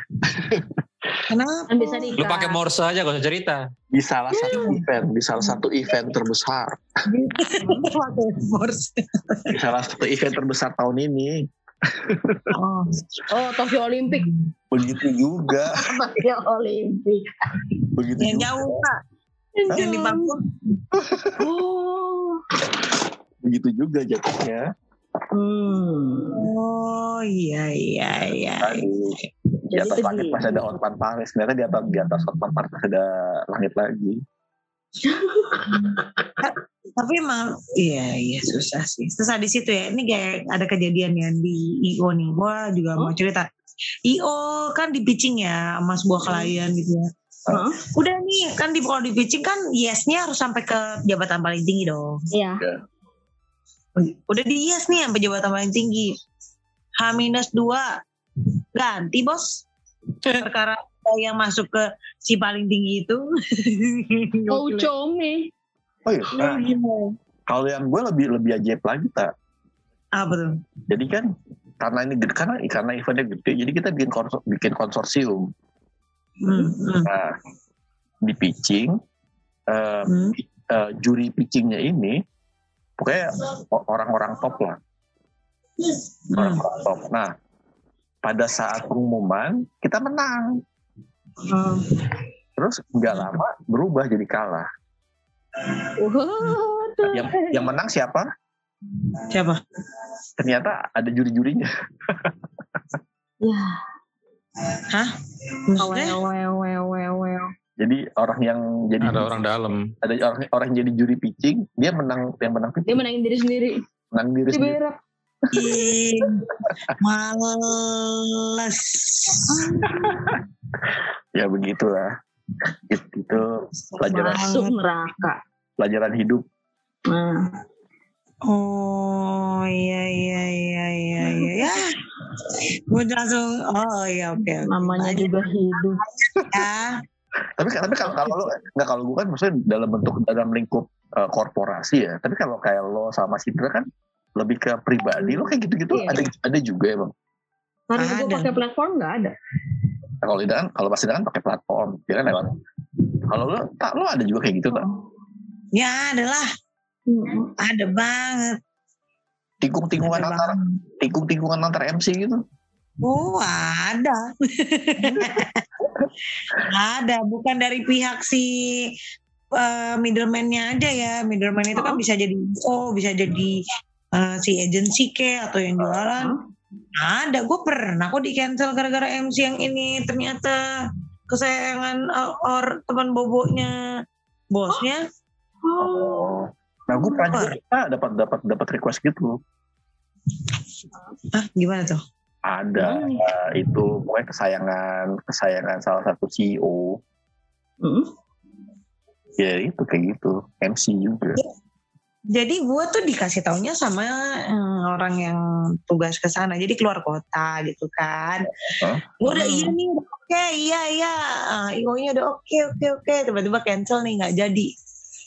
Kenapa? Kan Lu pakai Morse aja gak usah cerita. di salah satu event di salah satu event terbesar Pakai Morse. di salah satu event terbesar tahun ini Oh. Oh, Tokyo Olimpik. begitu juga Tokyo Olimpik. begitu Yang juga jauh kak. Yang di Bangkok. Oh. begitu juga jatuhnya Hmm. Oh iya iya iya. Aduh. di Jadi atas itu langit masih ada Hotman Paris ternyata di atas di atas Hotman Paris masih ada langit lagi Tapi emang iya iya susah sih. Susah di situ ya. Ini kayak ada kejadian yang di IO nih. Gua juga mau cerita. IO kan di pitching ya sama sebuah klien gitu ya. Hah? Udah nih kan di kalau di pitching kan yesnya harus sampai ke jabatan paling tinggi dong. Iya. Udah di yes nih sampai jabatan paling tinggi. H minus dua ganti bos. Perkara yang masuk ke si paling tinggi itu. Oh, nih. oh iya nah, kalau yang gue lebih lebih ajaib lagi tak Apa tuh? jadi kan karena ini gede karena karena eventnya gede jadi kita bikin konsor, bikin konsorsium Hmm, hmm, nah di pitching eh, hmm. eh, juri pitchingnya ini pokoknya orang-orang top lah Hmm. orang-orang top nah pada saat pengumuman kita menang Hmm. terus nggak lama berubah jadi kalah yang yang menang siapa Siapa? ternyata ada juri-jurinya Ya. Hah? Maksudnya? Well, well, well, well, well. Jadi orang yang jadi Ada orang dalam. ada orang orang yang jadi juri pitching dia menang yang menang Dia pitching menangin diri sendiri. menang diri Di sendiri berak. Males. ya begitulah itu, itu pelajaran Masuk neraka. pelajaran hidup Nah. Oh iya iya iya iya iya ya. Gue langsung oh iya oke. oke. Namanya juga hidup. ya. Tapi tapi kalau kalau lo nggak kalau gue kan maksudnya dalam bentuk dalam lingkup eh, korporasi ya tapi kalau kayak lo sama Citra kan lebih ke pribadi lo kayak gitu-gitu Iya. ada ada juga emang Karena gue Ada. pakai platform nggak ada. Nah, kalau tidak kan kalau masih kan pakai platform ya kan lewat kalau lo tak lo ada juga kayak gitu tak Ya adalah Hmm. ada banget. tikung-tikungan Ada antara tikung-tikungan antara MC gitu Oh ada. ada bukan dari pihak si eh, middleman-nya aja ya. Middleman itu kan Oh. bisa jadi oh bisa jadi eh, si agency ke atau yang jualan. Ada, gue pernah kok di cancel gara-gara MC yang ini ternyata kesayangan uh, or teman bobonya bosnya. oh nah gue pernah juga ah, dapat dapat dapat request gitu Ah gimana tuh? Ada nih? eh, itu pokoknya kesayangan kesayangan salah satu CEO Hmm. ya itu kayak gitu MC juga Jadi gue tuh dikasih taunya sama eh, orang yang tugas ke sana. Jadi keluar kota gitu kan. Hah? Gue udah Hmm. iya nih, oke, iya iya. Ah, IO-nya udah oke oke oke. Tiba-tiba cancel nih nggak jadi.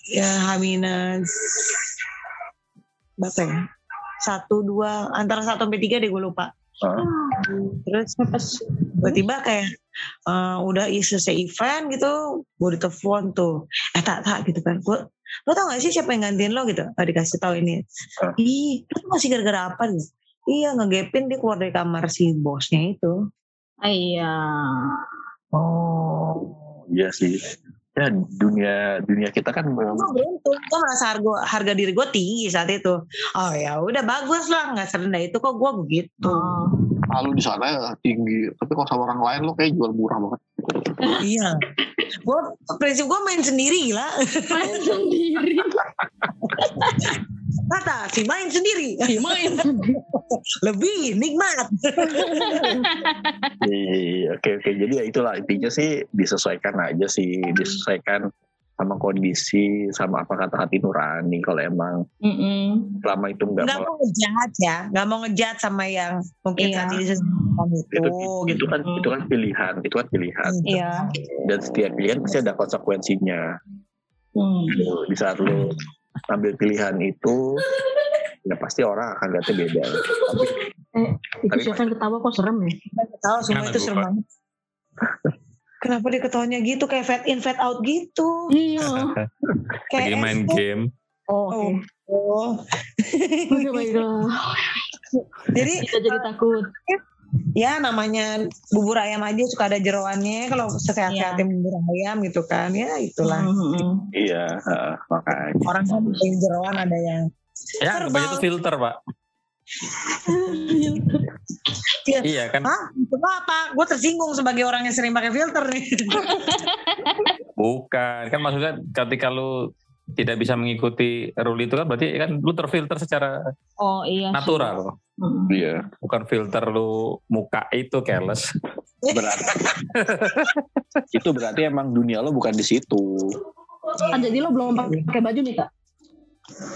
Ya minus berapa ya? Satu dua antara satu sampai tiga deh gue lupa. Terus tiba-tiba kayak eh, udah selesai event gitu, gue ditelepon tuh, eh tak tak gitu kan, gue lo tau gak sih siapa yang gantiin lo gitu? Gak dikasih tahu ini. Hah? Ih, lo tuh masih gara-gara apa gitu? Iya ngegepin dia keluar dari kamar si bosnya itu. Ah, Iya. oh iya sih ya dunia dunia kita kan memang Gue beruntung, gue merasa harga, harga diri gue tinggi saat itu. Oh ya udah bagus lah, nggak serendah itu kok gue begitu. Oh. lalu di sana ya tinggi tapi kalau sama orang lain lo kayak jual murah banget iya. Gue prinsip gue main sendiri lah. Main sendiri. Kata si main sendiri. Main sendiri. Lebih nikmat. Iya, oke oke jadi ya itulah intinya sih disesuaikan aja sih disesuaikan sama kondisi sama apa kata hati nurani kalau emang Mm-mm. selama itu nggak nggak mau mau ngejat ya nggak mau ngejat sama yang mungkin Iya. sesuatu itu, itu, gitu itu kan itu kan pilihan itu kan pilihan Iya. dan setiap pilihan pasti ada konsekuensinya Hmm. Gitu. di saat lo ambil pilihan itu ya pasti orang akan lihatnya beda. Tapi Itu Tapi- siapa yang ketawa kok serem ya? Tahu semua itu serem banget. Kenapa dia ketawanya gitu kayak fade in fade out gitu? Iya. Kayak Lagi main game. Oh, Oke. Oh. Oke baiklah. Jadi Kita jadi takut. ya namanya bubur ayam aja suka ada jeroannya kalau sehat-sehatnya bubur ayam gitu kan ya itulah Mhm. iya, heeh, makanya. orang kan jeroan ada yang Ya, aja itu filter, Pak. Iya. Iya kan? Hah? Itu apa? Gue tersinggung sebagai orang yang sering pakai filter nih. Bukan. Kan maksudnya ketika lu tidak bisa mengikuti rule itu kan berarti kan lu terfilter secara Oh iya. natural. Mhm. Iya, Bukan filter lu muka itu careless. berarti itu berarti emang dunia lo bukan di situ. Ah, jadi lo belum pakai baju nih kak?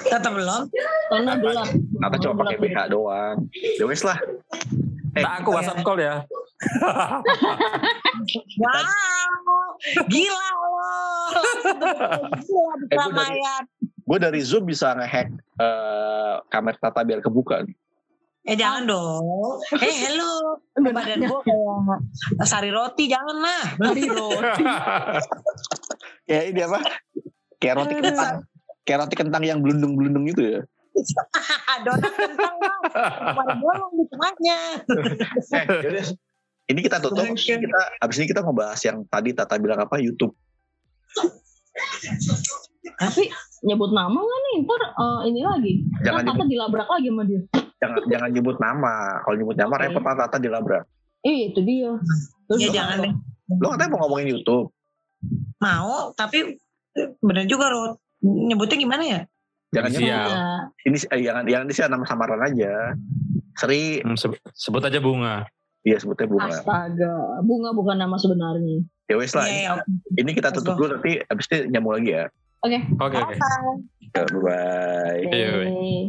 Tetap belum. Karena gelap. Nata cuma pakai BH doang. Ya wes lah. Eh, Nah, aku WhatsApp call ya. Wow, gila loh. Gila Eh, gua dari- keramaian. gue dari Zoom bisa ngehack eh, kamera Tata biar kebuka nih. Eh jangan dong. Eh hello. Badan gue kayak sari roti jangan lah. Sari roti. Kayak ini apa? Kayak roti kentang. Kayak roti kentang yang belundung-belundung itu ya. Donat kentang lah. Pada bolong di tengahnya. Eh. Ini kita tutup. Kita abis ini kita ngebahas yang tadi Tata bilang apa YouTube. Tapi nyebut nama nggak nih? Ntar eh, ini lagi. Jangan Tata dilabrak lagi sama dia. Jangan jangan nyebut nama. Kalau nyebut nama Oke. repot Tata dilabrak. Eh itu dia. Terus Ya apa? jangan deh. Lo katanya mau ngomongin YouTube. Mau tapi bener juga loh. Nyebutnya gimana ya? Jangan Inisial. Ini eh, jangan jangan di nama samaran aja. Seri, Hmm, seb- sebut aja bunga. iya sebutnya bunga. Astaga, bunga bukan nama sebenarnya. Ya wes lah. Iya, iya, oke. Ini kita tutup dulu nanti abis itu nyambung lagi ya. Oke. Oke, oke. Ya, Bye bye. Iya, iya. Eh,